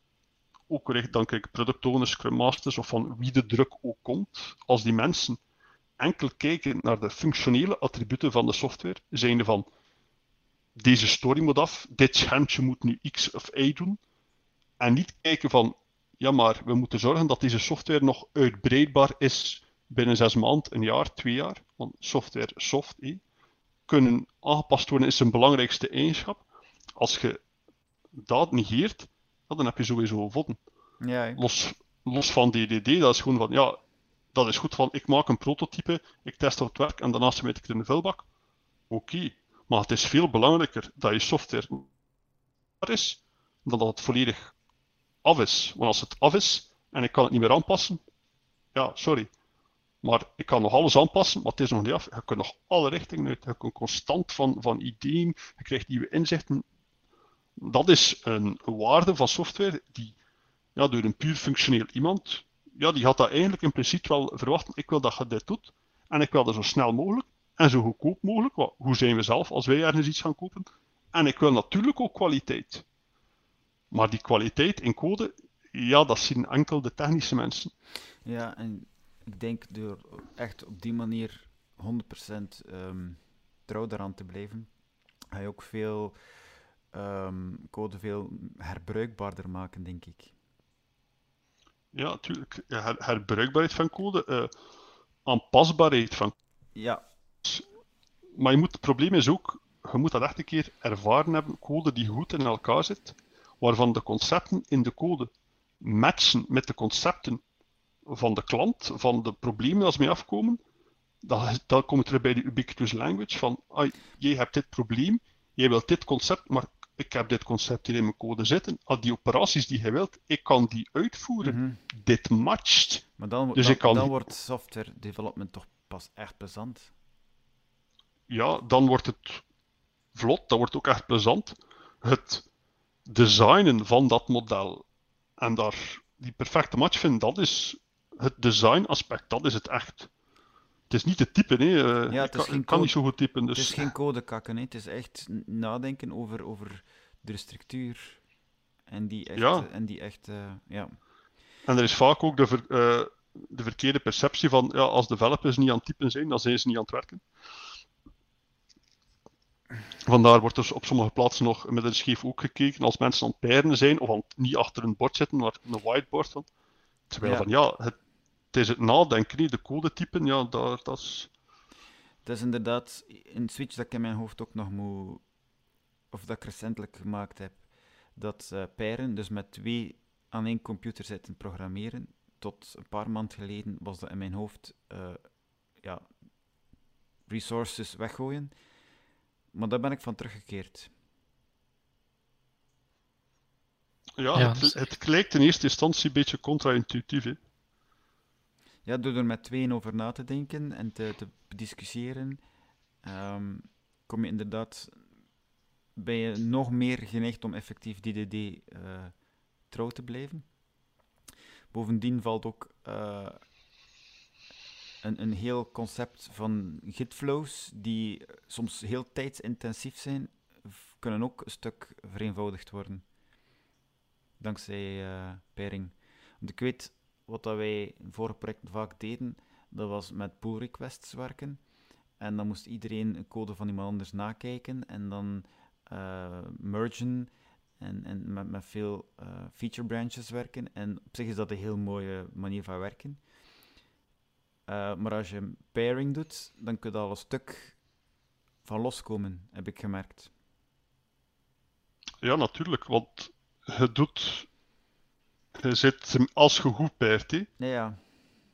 ook recht dan kijk product owners, scrum masters of van wie de druk ook komt, als die mensen enkel kijken naar de functionele attributen van de software, zijnde van deze story moet af, dit schermpje moet nu X of Y doen, en niet kijken van ja, maar we moeten zorgen dat deze software nog uitbreidbaar is binnen zes maanden, een jaar, twee jaar. Want software, soft, kunnen aangepast worden is zijn belangrijkste eigenschap. Als je dat negeert, dan heb je sowieso vodden. Ja, los, los van DDD, dat is gewoon van, ja, dat is goed van, ik maak een prototype, ik test op het werk en daarna smijt ik het in de vuilbak. Oké, maar het is veel belangrijker dat je software is, dan dat het volledig af is. Want als het af is en ik kan het niet meer aanpassen, ja, sorry. Maar ik kan nog alles aanpassen, maar het is nog niet af. Je kunt nog alle richtingen uit. Je kunt constant van, van ideeën, je krijgt nieuwe inzichten. Dat is een waarde van software die ja, door een puur functioneel iemand, ja, die had dat eigenlijk in principe wel verwachten. Ik wil dat je dit doet en ik wil dat zo snel mogelijk en zo goedkoop mogelijk. hoe zijn we zelf als wij ergens iets gaan kopen? En ik wil natuurlijk ook kwaliteit. Maar die kwaliteit in code, ja, dat zien enkel de technische mensen. Ja, en ik denk door echt op die manier 100% um, ehm, trouw daaraan te blijven, je ook veel um, code veel herbruikbaarder maken, denk ik. Ja, natuurlijk. Her herbruikbaarheid van code, uh, aanpasbaarheid van Ja. Maar je moet, het probleem is ook, je moet dat echt een keer ervaren hebben, code die goed in elkaar zit, waarvan de concepten in de code matchen met de concepten van de klant, van de problemen die mee afkomen, dan, dan kom je terug bij de ubiquitous language van, ah, jij hebt dit probleem, jij wilt dit concept, maar ik heb dit concept hier in mijn code zitten. Al die operaties die je wilt, ik kan die uitvoeren. Mhm. Dit matcht. Maar dan, dus dan, kan... dan wordt software development toch pas echt plezant. Ja, dan wordt het vlot, dan wordt het ook echt plezant. Het designen van dat model en daar die perfecte match vinden, dat is het design aspect, dat is het echt. Het is niet het typen, hè. Eh, ja, het is kan, kan niet zo goed typen. Dus... Het is geen code kakken, hè. het is echt nadenken over, over de structuur en die echt. Ja. En, die echt uh, ja. en er is vaak ook de, ver, uh, de verkeerde perceptie van ja, als developers niet aan het typen zijn, dan zijn ze niet aan het werken. Vandaar wordt er op sommige plaatsen nog met een scheef ook gekeken als mensen aan het zijn of aan, niet achter een bord zitten, maar een whiteboard. Van. Terwijl ja. van ja, het, het is het nadenken, de codetypen, ja, daar, dat is... Het is inderdaad een switch dat ik in mijn hoofd ook nog moet... Of dat ik recentelijk gemaakt heb. Dat uh, pairen, dus met twee aan één computer zitten programmeren. Tot een paar maanden geleden was dat in mijn hoofd... Uh, ja, resources weggooien. Maar daar ben ik van teruggekeerd. Ja, het, dus- het, lijkt in eerste instantie een beetje contra-intuïtief ja, door er met tweeën over na te denken en te, te discussiëren, ehm, kom je inderdaad, ben je nog meer geneigd om effectief DDD uh, eh, trouw te blijven. Bovendien valt ook uh, een, een heel concept van gitflows, die soms heel tijdsintensief zijn, kunnen ook een stuk vereenvoudigd worden. Dankzij uh, pairing. Want ik weet, wat dat wij in vorige projecten vaak deden, dat was met pull requests werken. En dan moest iedereen een code van iemand anders nakijken en dan uh, mergen en, en met, met veel uh, feature branches werken. En op zich is dat een heel mooie manier van werken. Uh, maar als je pairing doet, dan kun je al een stuk van loskomen, heb ik gemerkt. Ja, natuurlijk, want je doet... Je zit als je goed hè. Nee, ja.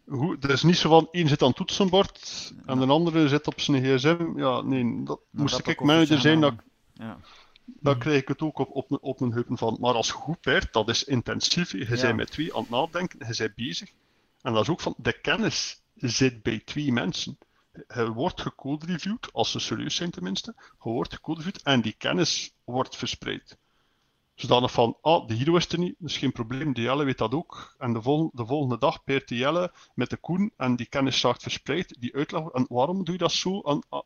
Goed, het is niet zo van, één zit aan het toetsenbord en de andere zit op zijn gsm. Ja, nee, dat, moest dat ik manager zijn, dat, aan. Ja. dan krijg ik het ook op, op, mijn- op mijn heupen van. Maar als je goed dat is intensief. Je Ja. bent met twee aan het nadenken, je bent bezig. En dat is ook van, de kennis zit bij twee mensen. Je wordt gecode-reviewed, als ze serieus zijn tenminste. Je wordt gecode-reviewed en die kennis wordt verspreid. Zodanig van, ah, de Hero is er niet, is geen probleem, de Jelle weet dat ook. En de, vol de volgende dag peert de Jelle met de Koen en die kennis raakt verspreid, die uitleg. En waarom doe je dat zo? En, ah,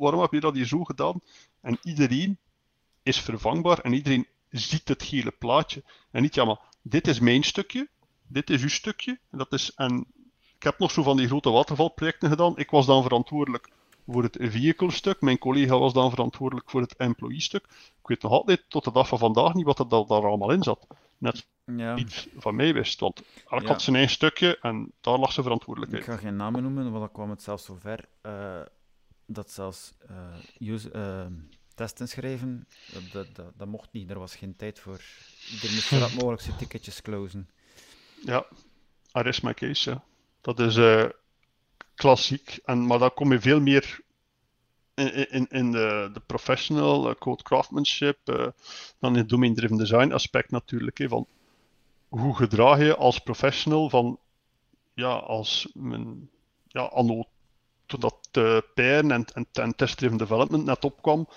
waarom heb je dat hier zo gedaan? En iedereen is vervangbaar en iedereen ziet het hele plaatje. En niet, ja, maar dit is mijn stukje, dit is uw stukje. En, dat is, en ik heb nog zo van die grote watervalprojecten gedaan. Ik was dan verantwoordelijk voor het vehicle-stuk. Mijn collega was dan verantwoordelijk voor het employee-stuk. Ik weet nog altijd tot de dag van vandaag niet wat er da- daar allemaal in zat. Net ja. iets van mij wist. Want elk Ja. had zijn eigen stukje en daar lag zijn Ik verantwoordelijkheid. ga geen namen noemen, want dan kwam het zelfs zo ver eh, dat zelfs eh, use- eh, testen schrijven, dat, dat, dat, dat mocht niet, er was geen tijd voor. Iedereen moest rap mogelijk zijn ticketjes closen. Ja, I rest my case, ja. Dat is klassiek. En, maar dan kom je veel meer in, in, in de, de professional eh, code craftsmanship eh, dan in het domain-driven design aspect natuurlijk. Hè, van hoe gedraag je als professional van, ja, als ja, anno, toen dat uh, en, en, en test-driven development net opkwam,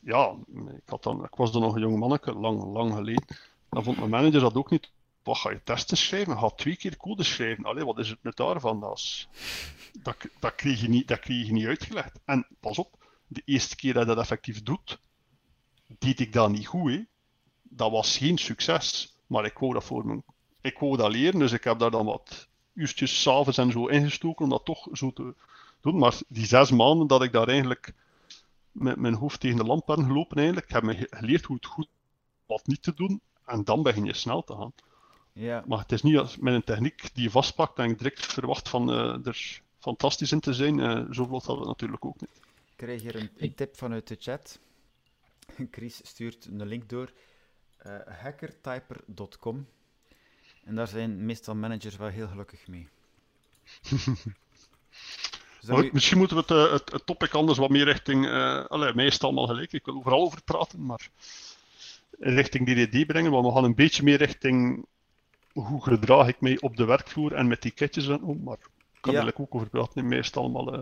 ja, ik, had dan, ik was dan nog een jong manneke, lang, lang geleden. Dan vond mijn manager dat ook niet wat ga je testen schrijven? Ga twee keer code schrijven. Allee, wat is het met daarvan? Dat, dat, kreeg je niet, dat kreeg je niet uitgelegd. En pas op, de eerste keer dat je dat effectief doet, deed ik dat niet goed. Dat was geen succes, maar ik wou dat voor. Ik wou dat leren, dus ik heb daar dan wat uurtjes s'avonds en zo ingestoken om dat toch zo te doen. Maar die zes maanden dat ik daar eigenlijk met mijn hoofd tegen de lamp ben gelopen, eigenlijk, ik heb me geleerd hoe het goed wat niet te doen, en dan begin je snel te gaan. Ja. Maar het is niet als, met een techniek die je vastpakt en je direct verwacht van uh, er fantastisch in te zijn. Uh, zo vlot dat het natuurlijk ook niet. Ik krijg hier een, een, tip vanuit de chat. Chris stuurt een link door. Uh, hackertyper.com. En daar zijn meestal managers wel heel gelukkig mee. maar, u... Misschien moeten we het, het, het, topic anders wat meer richting. Uh, allez, mij is het allemaal gelijk, ik wil overal over praten, maar richting DDD brengen. Want we gaan een beetje meer richting hoe gedraag ik mij op de werkvloer en met die ketjes en om. Maar ik kan ja. ook over praten, meestal allemaal. Uh...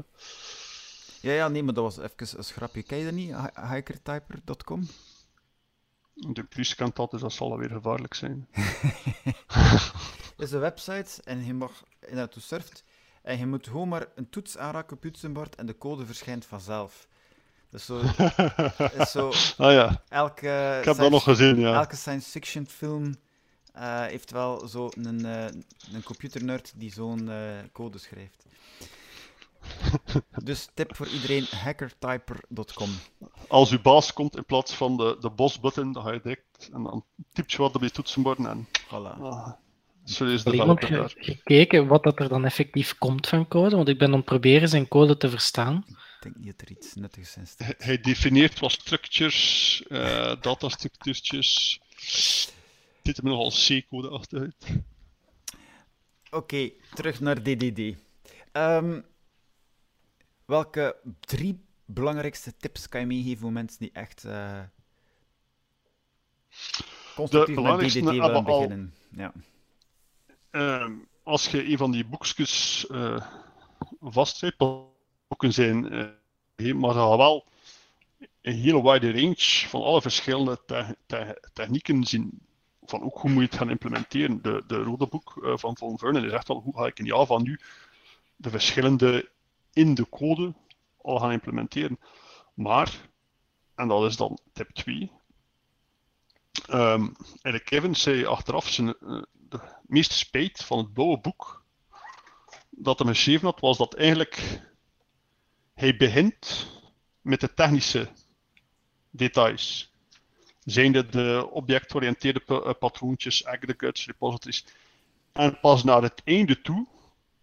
Ja, ja, nee, maar dat was even een schrapje. Ken je dat niet? Hikertyper.com? De kent dat, dus dat zal weer gevaarlijk zijn. Het is een website en je mag naartoe surft. En je moet gewoon maar een toets aanraken op toetsenbord en de code verschijnt vanzelf. Dus zo, is zo ah, ja. elke, ik heb dat nog gezien, ja. elke science fiction film uh, heeft wel zo een, uh, een computernerd die zo'n uh, code schrijft. dus tip voor iedereen, hackertyper.com. Als uw baas komt in plaats van de, de boss-button, dan ga je direct en dan typt je wat op je toetsenbord en... Voilà. Ah, serieus gekeken wat dat er dan effectief komt van code? Want ik ben aan het proberen zijn code te verstaan. Ik denk niet dat er iets nuttigs in staat. Hij, hij definieert wat structures, uh, datastructuurtjes. Dit er nogal C-code achteruit. Oké, okay, terug naar DDD. Um, welke drie belangrijkste tips kan je meegeven voor mensen die echt uh, constructief met DDD willen beginnen? Al, ja. uh, als je een van die boekjes uh, boeken zijn, uh, maar dat wel een hele wide range van alle verschillende te te technieken zien van ook hoe moet je het gaan implementeren. De, de rode boek uh, van Von Vernon is echt wel hoe ga ik in Java nu de verschillende in de code al gaan implementeren. Maar, en dat is dan tip 2, um, Eric Kevin zei achteraf zijn, uh, de meeste spijt van het blauwe boek dat hij geschreven had, was dat eigenlijk hij begint met de technische details zijn de, de objectoriënteerde patroontjes, aggregates, repositories. En pas naar het einde toe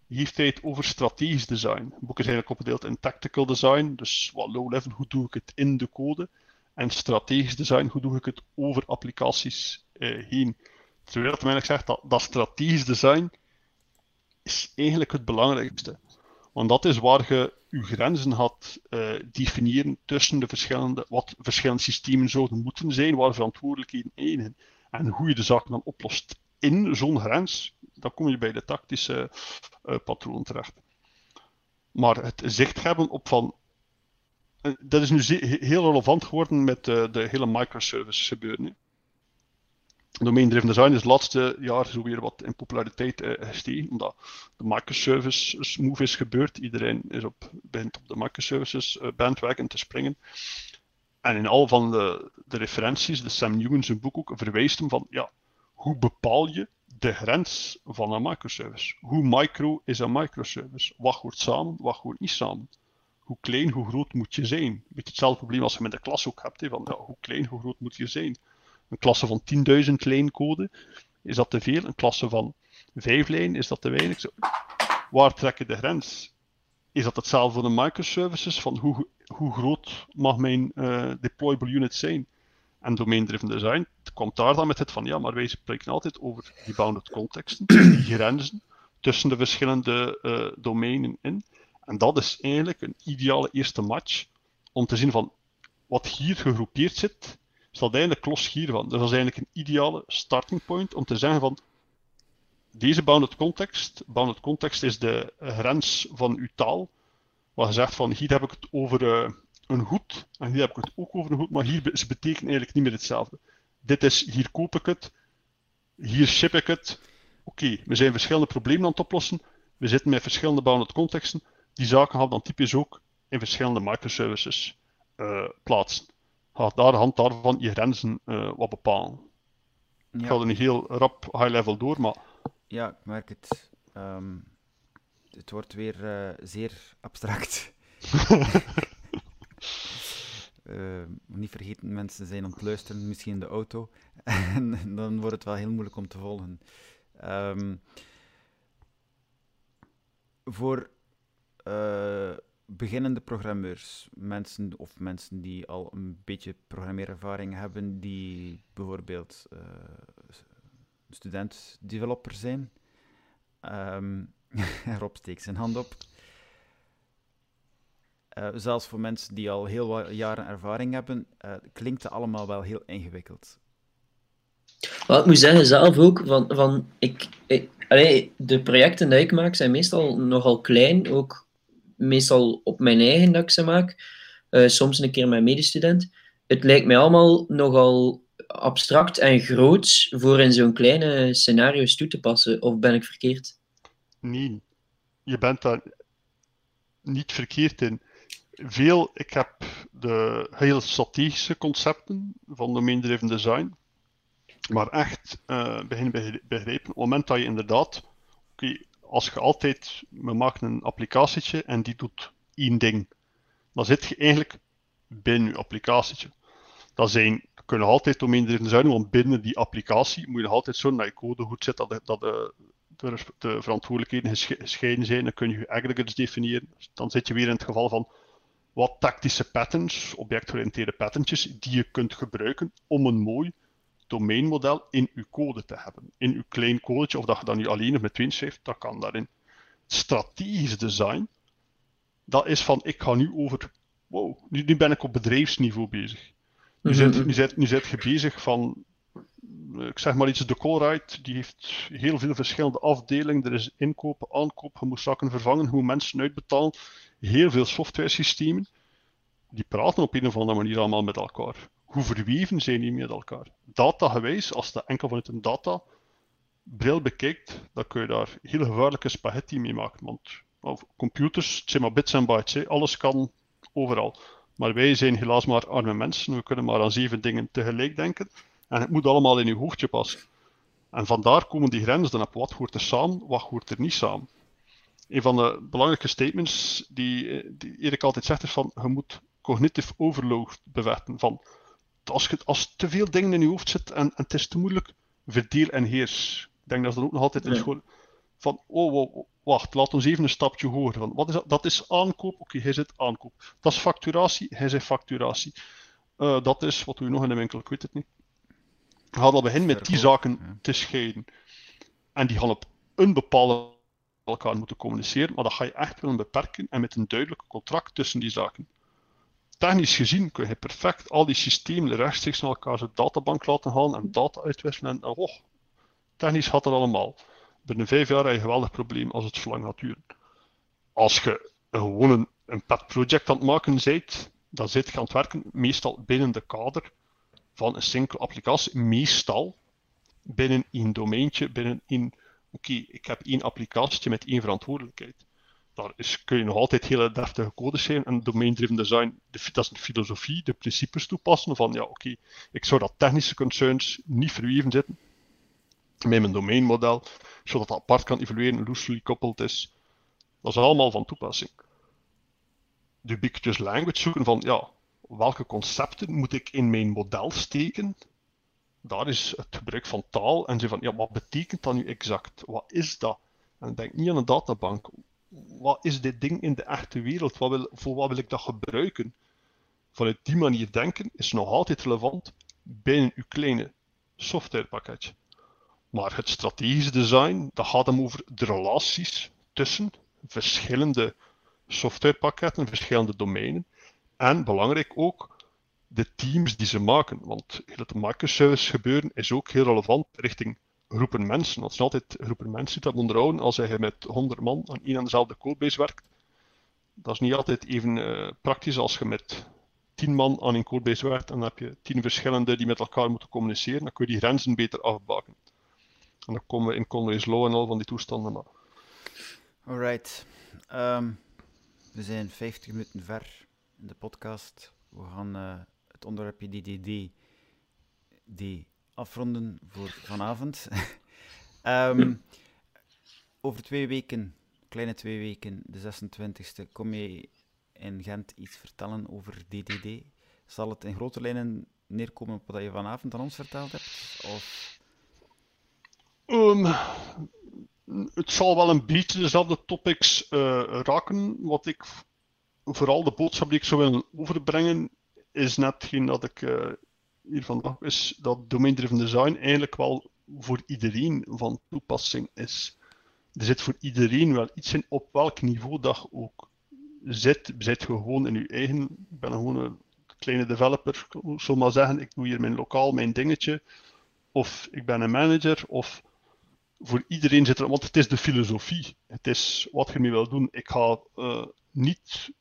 heeft hij het over strategisch design. Het boek is eigenlijk opgedeeld in tactical design, dus wat low level, hoe doe ik het in de code, en strategisch design, hoe doe ik het over applicaties uh, heen. Terwijl het mij zegt dat, dat strategisch design is eigenlijk het belangrijkste. Want dat is waar je je grenzen gaat uh, definiëren tussen de verschillende, wat verschillende systemen zouden moeten zijn, waar verantwoordelijkheden één En hoe je de zaken dan oplost in zo'n grens, dan kom je bij de tactische uh, patroon terecht. Maar het zicht hebben op van. Uh, dat is nu heel relevant geworden met de hele microservice gebeuren. Domain-driven design is het laatste jaar zo weer wat in populariteit gestegen, omdat de microservice move is gebeurd. Iedereen is op, begint op de microservices bandwagon te springen. En in al van de, de referenties, de Sam Newman zijn boek ook, verwijst hem van, ja, hoe bepaal je de grens van een microservice? Hoe micro is een microservice? Wat hoort samen, wat hoort niet samen? Hoe klein, hoe groot moet je zijn? Beetje hetzelfde probleem als je met de klas ook hebt. Van, hoe klein, hoe groot moet je zijn? Een klasse van 10.000 lijn code, is dat te veel? Een klasse van 5 lijn, is dat te weinig? Zo. Waar trek je de grens? Is dat hetzelfde voor de microservices? Van hoe, hoe groot mag mijn uh, deployable unit zijn? En domain-driven design komt daar dan met het van, ja, maar wij spreken altijd over die bounded contexten, die grenzen tussen de verschillende uh, domeinen in. En dat is eigenlijk een ideale eerste match om te zien van wat hier gegroepeerd zit, staat eigenlijk los hiervan. Dus dat is eigenlijk een ideale starting point om te zeggen van deze bounded context, bounded context is de grens van uw taal, waar je zegt van hier heb ik het over uh, een goed, en hier heb ik het ook over een goed, maar hier ze betekenen eigenlijk niet meer hetzelfde. Dit is, hier koop ik het, hier ship ik het. Oké, we zijn verschillende problemen aan het oplossen, we zitten met verschillende bounded contexten, die zaken gaan dan typisch ook in verschillende microservices uh, plaatsen. Gaat daar de hand daarvan je grenzen uh, wat bepalen. Ja. Ik ga er niet heel rap high level door, maar... Ja, ik merk het. Um, het wordt weer uh, zeer abstract. Uh, niet vergeten, mensen zijn aan het luisteren, misschien in de auto. en dan wordt het wel heel moeilijk om te volgen. Um, voor uh, beginnende programmeurs, mensen of mensen die al een beetje programmeerervaring hebben, die bijvoorbeeld uh, student-developer zijn. Um, Rob steekt zijn hand op. Uh, zelfs voor mensen die al heel wat jaren ervaring hebben, uh, klinkt het allemaal wel heel ingewikkeld. Wat ik moet zeggen zelf ook, van, van ik, ik de projecten die ik maak zijn meestal nogal klein, ook meestal op mijn eigen dat ze maak, uh, soms een keer met medestudent. Het lijkt mij allemaal nogal abstract en groot voor in zo'n kleine scenario's toe te passen, of ben ik verkeerd? Nee, je bent daar niet verkeerd in veel, ik heb de heel strategische concepten van domain-driven design, maar echt uh, beginnen begrijpen op het moment dat je inderdaad, oké, als je altijd, we maken een applicatietje en die doet één ding, dan zit je eigenlijk binnen je applicatietje. Dat zijn, kunnen altijd domain-driven design, want binnen die applicatie moet je altijd zorgen dat je code goed zit, dat, dat de, de, de verantwoordelijkheden gescheiden zijn, dan kun je je aggregates definiëren. Dan zit je weer in het geval van wat tactische patterns, objectgeoriënteerde patternjes, die je kunt gebruiken om een mooi domeinmodel in uw code te hebben. In uw klein codetje, of dat je dat nu alleen of met twee schrijft, dat kan daarin. Strategisch design, dat is van, ik ga nu over, wow, nu, nu ben ik op bedrijfsniveau bezig. Nu, mm zit, nu, zit, nu zit je bezig van, ik zeg maar iets, de Colruyt, die heeft heel veel verschillende afdelingen. Er is inkopen, aankoop, je moet zaken vervangen, hoe mensen uitbetalen heel veel software systemen, die praten op een of andere manier allemaal met elkaar. Hoe verweven zijn die met elkaar? Datagewijs, als je enkel vanuit een data bril bekijkt, dan kun je daar heel gevaarlijke spaghetti mee maken. Want computers, het zijn maar bits en bytes, alles kan overal. Maar wij zijn helaas maar arme mensen, we kunnen maar aan zeven dingen tegelijk denken. En het moet allemaal in uw hoofdje passen. En vandaar komen die grenzen dan op wat hoort er samen, wat hoort er niet samen een van de belangrijke statements die, die Erik altijd zegt is van je moet cognitive overload bewerken. Van, als, je, als te veel dingen in je hoofd zit en, en het is te moeilijk, verdeel en heers. Ik denk dat ze dat ook nog altijd in school van, oh, wow, wacht, laat ons even een stapje hoger. Van, wat is dat? dat is aankoop, oké, hij zit aankoop. Dat is facturatie, hij zegt facturatie. Uh, dat is, wat doe je nog in de winkel, ik weet het niet. We gaan al beginnen met die zaken ja. te scheiden. En die gaan op een bepaalde elkaar moeten communiceren, maar dat ga je echt willen beperken en met een duidelijk contract tussen die zaken. Technisch gezien kun je perfect al die systemen rechtstreeks naar elkaar zijn databank laten halen en data uitwisselen en oh, technisch gaat dat allemaal. Binnen vijf jaar heb je een geweldig probleem als het zo gaat duren. Als je gewoon een, een pet project aan het maken bent, dan zit je aan het werken meestal binnen de kader van een single applicatie, meestal binnen één domeintje, binnen één oké, ik heb één applicatie met één verantwoordelijkheid. Daar is, kun je nog altijd hele deftige code schrijven en domain-driven design, de, dat is een filosofie, de principes toepassen van ja, oké, ik zou dat technische concerns niet verweven zitten met mijn domeinmodel, zodat dat apart kan evolueren, loosely coupled is. Dat is allemaal van toepassing. De ubiquitous language zoeken van ja, welke concepten moet ik in mijn model steken daar is het gebruik van taal en ze van, ja, wat betekent dat nu exact? Wat is dat? En denk niet aan een databank. Wat is dit ding in de echte wereld? Wat wil, voor wat wil ik dat gebruiken? Vanuit die manier denken is nog altijd relevant binnen uw kleine softwarepakketje. Maar het strategisch design, dat gaat hem over de relaties tussen verschillende softwarepakketten, verschillende domeinen. En belangrijk ook, de teams die ze maken. Want het microservice gebeuren is ook heel relevant richting groepen mensen. Het is altijd groepen mensen dat onderhouden als je met 100 man aan één en dezelfde codebase werkt. Dat is niet altijd even uh, praktisch als je met 10 man aan een codebase werkt en dan heb je 10 verschillende die met elkaar moeten communiceren. Dan kun je die grenzen beter afbaken. En dan komen we in Conway's Law en al van die toestanden. Maar... Alright. Um, we zijn 50 minuten ver in de podcast. We gaan uh, het onderwerpje DDD die afronden voor vanavond. um, over twee weken, kleine twee weken, de 26e, kom je in Gent iets vertellen over DDD. Zal het in grote lijnen neerkomen op wat je vanavond aan ons verteld hebt? Of... Um, het zal wel een beetje dezelfde topics uh, raken. Wat ik vooral de boodschap die ik zou willen overbrengen is net geen dat ik uh, hier vandaag is dat domain-driven design eigenlijk wel voor iedereen van toepassing is. Er zit voor iedereen wel iets in op welk niveau dat ook zit. Zit gewoon in je eigen. Ik ben gewoon een kleine developer, ik maar zeggen, ik doe hier mijn lokaal, mijn dingetje. Of ik ben een manager, of voor iedereen zit er, want het is de filosofie. Het is wat je mee wil doen. Ik ga uh, niet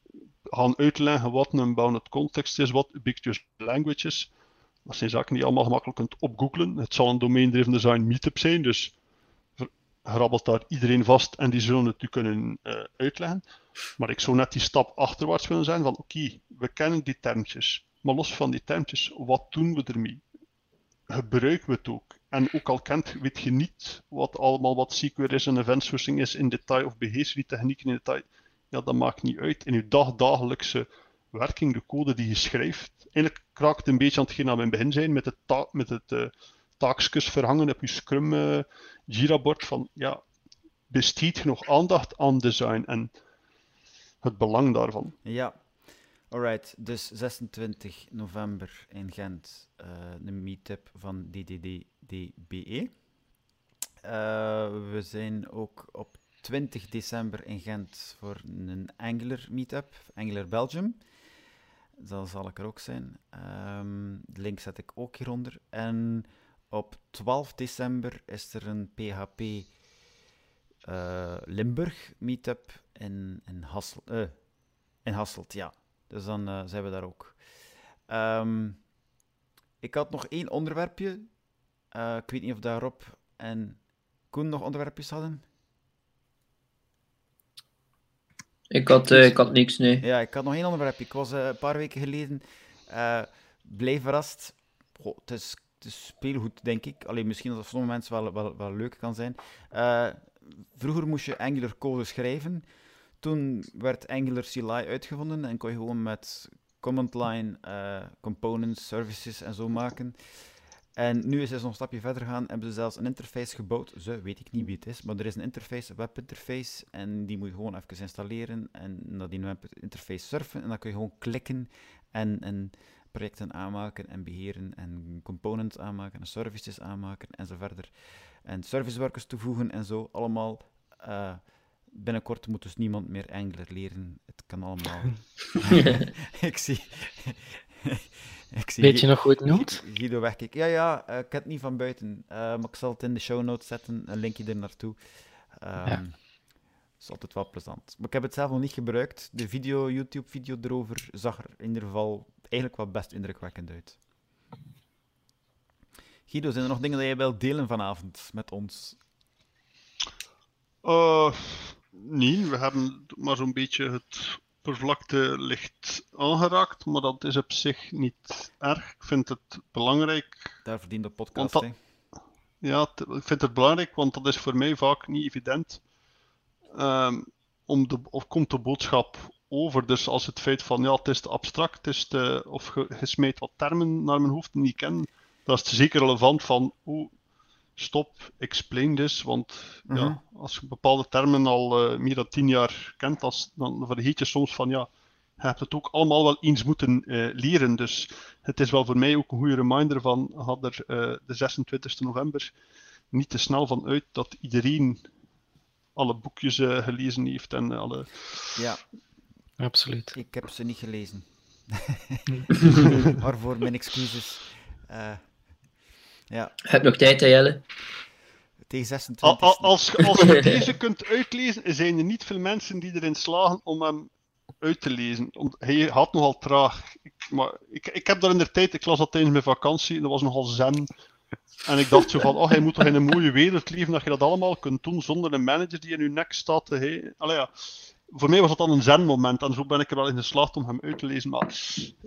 gaan uitleggen wat een bounded context is, wat ubiquitous language is. Dat zijn zaken die je allemaal gemakkelijk kunt opgooglen. Het zal een domain-driven design meetup zijn, dus grabbelt daar iedereen vast en die zullen het u kunnen uh, uitleggen. Maar ik zou net die stap achterwaarts willen zijn van oké, we kennen die termjes, maar los van die termjes, wat doen we ermee? Gebruiken we het ook? En ook al kent, weet je niet wat allemaal wat SQL is en event sourcing is in detail of beheerswietechnieken in detail, ja, dat maakt niet uit. In je dagdagelijkse werking, de code die je schrijft, eigenlijk kraakt het een beetje aan hetgeen aan mijn begin zijn, met het, ta met het uh, taakjes verhangen op je Scrum uh, Jira-bord, van ja, besteed je nog aandacht aan design en het belang daarvan. Ja, alright. Dus 26 november in Gent, uh, een meetup van DDD-DBE. we zijn ook op 20 december in Gent voor een Angular meetup, Angular Belgium. Dat zal ik er ook zijn. Um, de link zet ik ook hieronder. En op 12 december is er een PHP uh, Limburg meetup in, in, Hassel, uh, in Hasselt. Ja, dus dan uh, zijn we daar ook. Um, ik had nog één onderwerpje. ik weet niet of daarop en Koen nog onderwerpjes hadden. Ik had, uh, ik had niks, nee. Ja, ik had nog één onderwerp. Ik was uh, een paar weken geleden uh, blij verrast. Goh, het, is, het is speelgoed, denk ik. Alleen misschien dat het voor sommige mensen wel, wel, wel leuk kan zijn. vroeger moest je Angular code schrijven. Toen werd Angular CLI uitgevonden en kon je gewoon met command line components, services en zo maken. En nu is ze nog een stapje verder gegaan, hebben ze zelfs een interface gebouwd. Ze, weet ik niet wie het is, maar er is een interface, een webinterface, en die moet je gewoon even installeren en naar die webinterface surfen. En dan kun je gewoon klikken en, en projecten aanmaken en beheren en components aanmaken en services aanmaken en zo verder. En service workers toevoegen en zo, allemaal... eh, binnenkort moet dus niemand meer Angular leren. Het kan allemaal. ik zie. ik zie Weet je nog hoe het noemt? Gu- Guido wegkijken. Ja, ja, eh, ik heb het niet van buiten. eh, maar ik zal het in de show notes zetten, een linkje er naartoe. Ehm Ja. is altijd wel plezant. Maar ik heb het zelf nog niet gebruikt. De video, YouTube-video erover zag er in ieder geval eigenlijk wel best indrukwekkend uit. Guido, zijn er nog dingen die jij wilt delen vanavond met ons? Eh, nee, we hebben maar zo'n beetje het oppervlakte licht aangeraakt, maar dat is op zich niet erg. Ik vind het belangrijk. Daar verdient de podcast. dat-. Ja, ik vind het belangrijk, want dat is voor mij vaak niet evident. Ehm, om de, of komt de boodschap over? Dus als het feit van ja, het is te abstract, het is te, of ge, je smijt wat termen naar mijn hoofd die ik niet ken, dat is zeker relevant van oeh, stop, explain this. Want Mhm. ja, als je bepaalde termen al eh, meer dan tien jaar kent, als, dan vergeet je soms van ja, je hebt het ook allemaal wel eens moeten eh, leren. Dus het is wel voor mij ook een goede reminder van, had er eh, de 26 november niet te snel van uit dat iedereen alle boekjes gelezen heeft en alle... Ja, Absoluut. ik heb ze niet gelezen. Waarvoor mijn excuses. Ja, Heb nog tijd, hè, Jelle? tegen 26. Al- al- als, je- als je deze kunt uitlezen, zijn er niet veel mensen die erin slagen om hem uit te lezen. Want hij had nogal traag. Ik, maar ik, ik heb daar in de tijd, ik las dat tijdens mijn vakantie, en dat was nogal zen. En ik dacht zo van, oh, hij moet toch in een mooie wereld leven dat je dat allemaal kunt doen zonder een manager die in je nek staat. te Hey. Allee, ja. Voor mij was dat dan een zen-moment en zo ben ik er wel in geslaagd om hem uit te lezen. Maar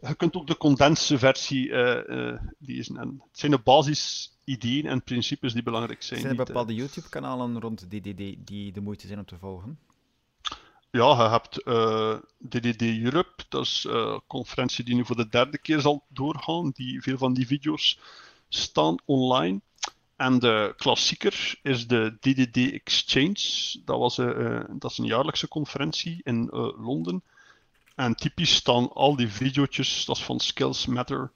je kunt ook de condense versie eh, eh, lezen. En het zijn de basisideeën en principes die belangrijk zijn. Zijn er eh, bepaalde YouTube-kanalen rond DDD die de moeite zijn om te volgen? Ja, je hebt DDD Europe, dat is een conferentie die nu voor de derde keer zal doorgaan. Die, veel van die video's staan online. En de klassieker is de DDD Exchange. Dat, was, eh, dat is een jaarlijkse conferentie in eh, Londen. En typisch staan al die video's, dat is van Skills Matter,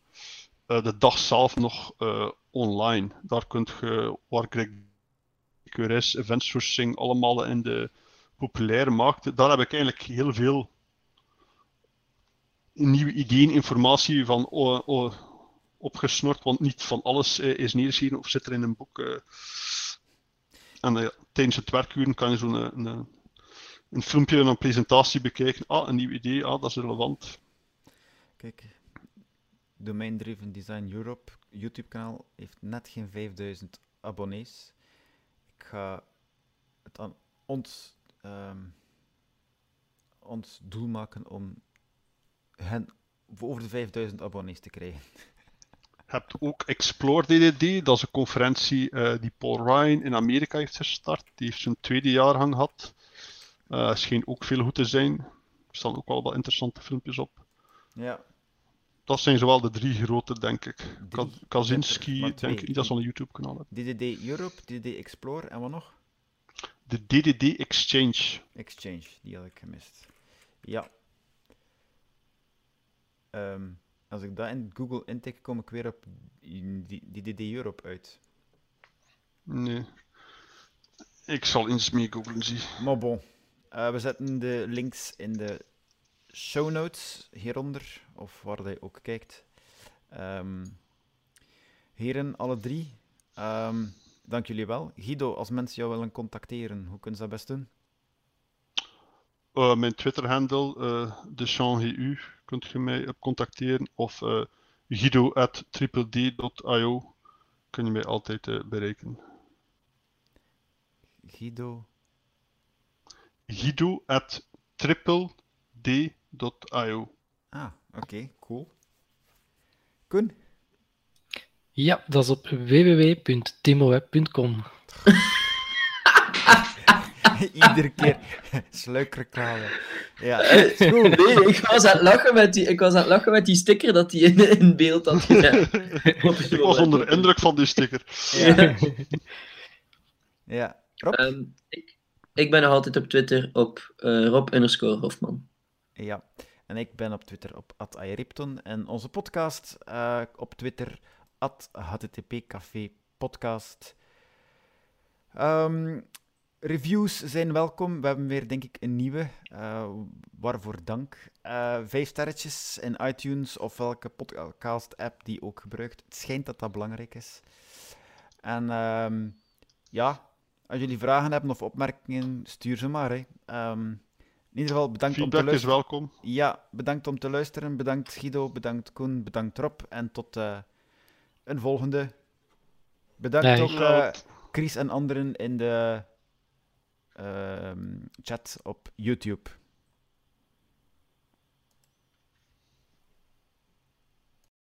de dag zelf nog online. Daar kunt je, waar Greg QRS, event sourcing, allemaal in de populaire markt, daar heb ik eigenlijk heel veel nieuwe ideeën, informatie van oh, oh, opgesnord, want niet van alles eh, is neergeschreven of zit er in een boek. eh. En eh, tijdens het werkuren kan je zo'n een, een, een filmpje en een presentatie bekijken. Ah, een nieuw idee, ah, dat is relevant. Kijk, Domain Driven Design Europe YouTube-kanaal heeft net geen 5000 abonnees. Ik ga het aan ons, ehm, ons doel maken om hen over de 5000 abonnees te krijgen. Je hebt ook Explore DDD, dat is een conferentie eh, die Paul Ryan in Amerika heeft gestart. Die heeft zijn tweede jaargang gehad. Eh scheen ook veel goed te zijn. Er staan ook wel wat interessante filmpjes op. Ja, Dat zijn zowel de drie grote, denk ik. Ka- Drie? Kaczynski, Maar denk ik niet dat ze een YouTube-kanaal hebben. DDD Europe, DDD Explore en wat nog? De DDD Exchange. Exchange, die had ik gemist. Ja. Ehm, als ik dat in Google intik, kom ik weer op die- DDD Europe uit. Nee. Ik zal eens mee googlen, zie. Maar bon, eh, we zetten de links in de show notes hieronder, of waar je ook kijkt. Ehm, heren, alle drie, ehm, dank jullie wel. Guido, als mensen jou willen contacteren, hoe kunnen ze dat best doen? Eh, mijn Twitter-handle, eh DeChampGU, kunt je mij op contacteren. Of eh guido.tripld.io kun je mij altijd eh, bereiken. Guido, guido.tripld.io ah, oké, cool. Koen? Ja, dat is op www.timoweb.com. Iedere keer sluikreclame. Ja, Nee, ik was, aan het lachen met die, ik was aan het lachen met die sticker dat hij in, in beeld had gezet. Ik was onder de indruk van die sticker. ja. ja. Rob? Ehm, ik, ik ben nog altijd op Twitter op eh, Rob underscore Hofman. Ja, en ik ben op Twitter op @aeripton en onze podcast eh, op Twitter @httpcafé podcast. Reviews zijn welkom. We hebben weer, denk ik, een nieuwe. eh, waarvoor dank. Eh, vijf sterretjes in iTunes of welke podcast-app die ook gebruikt. Het schijnt dat dat belangrijk is. En ehm, ja, als jullie vragen hebben of opmerkingen, stuur ze maar. Hè. Ehm, in ieder geval bedankt om te Feedback is luisteren. welkom. Ja, bedankt om te luisteren. Bedankt Guido, bedankt Koen, bedankt Rob. En tot eh, een volgende. Bedankt Dag. ook eh, Chris en anderen in de chat op YouTube.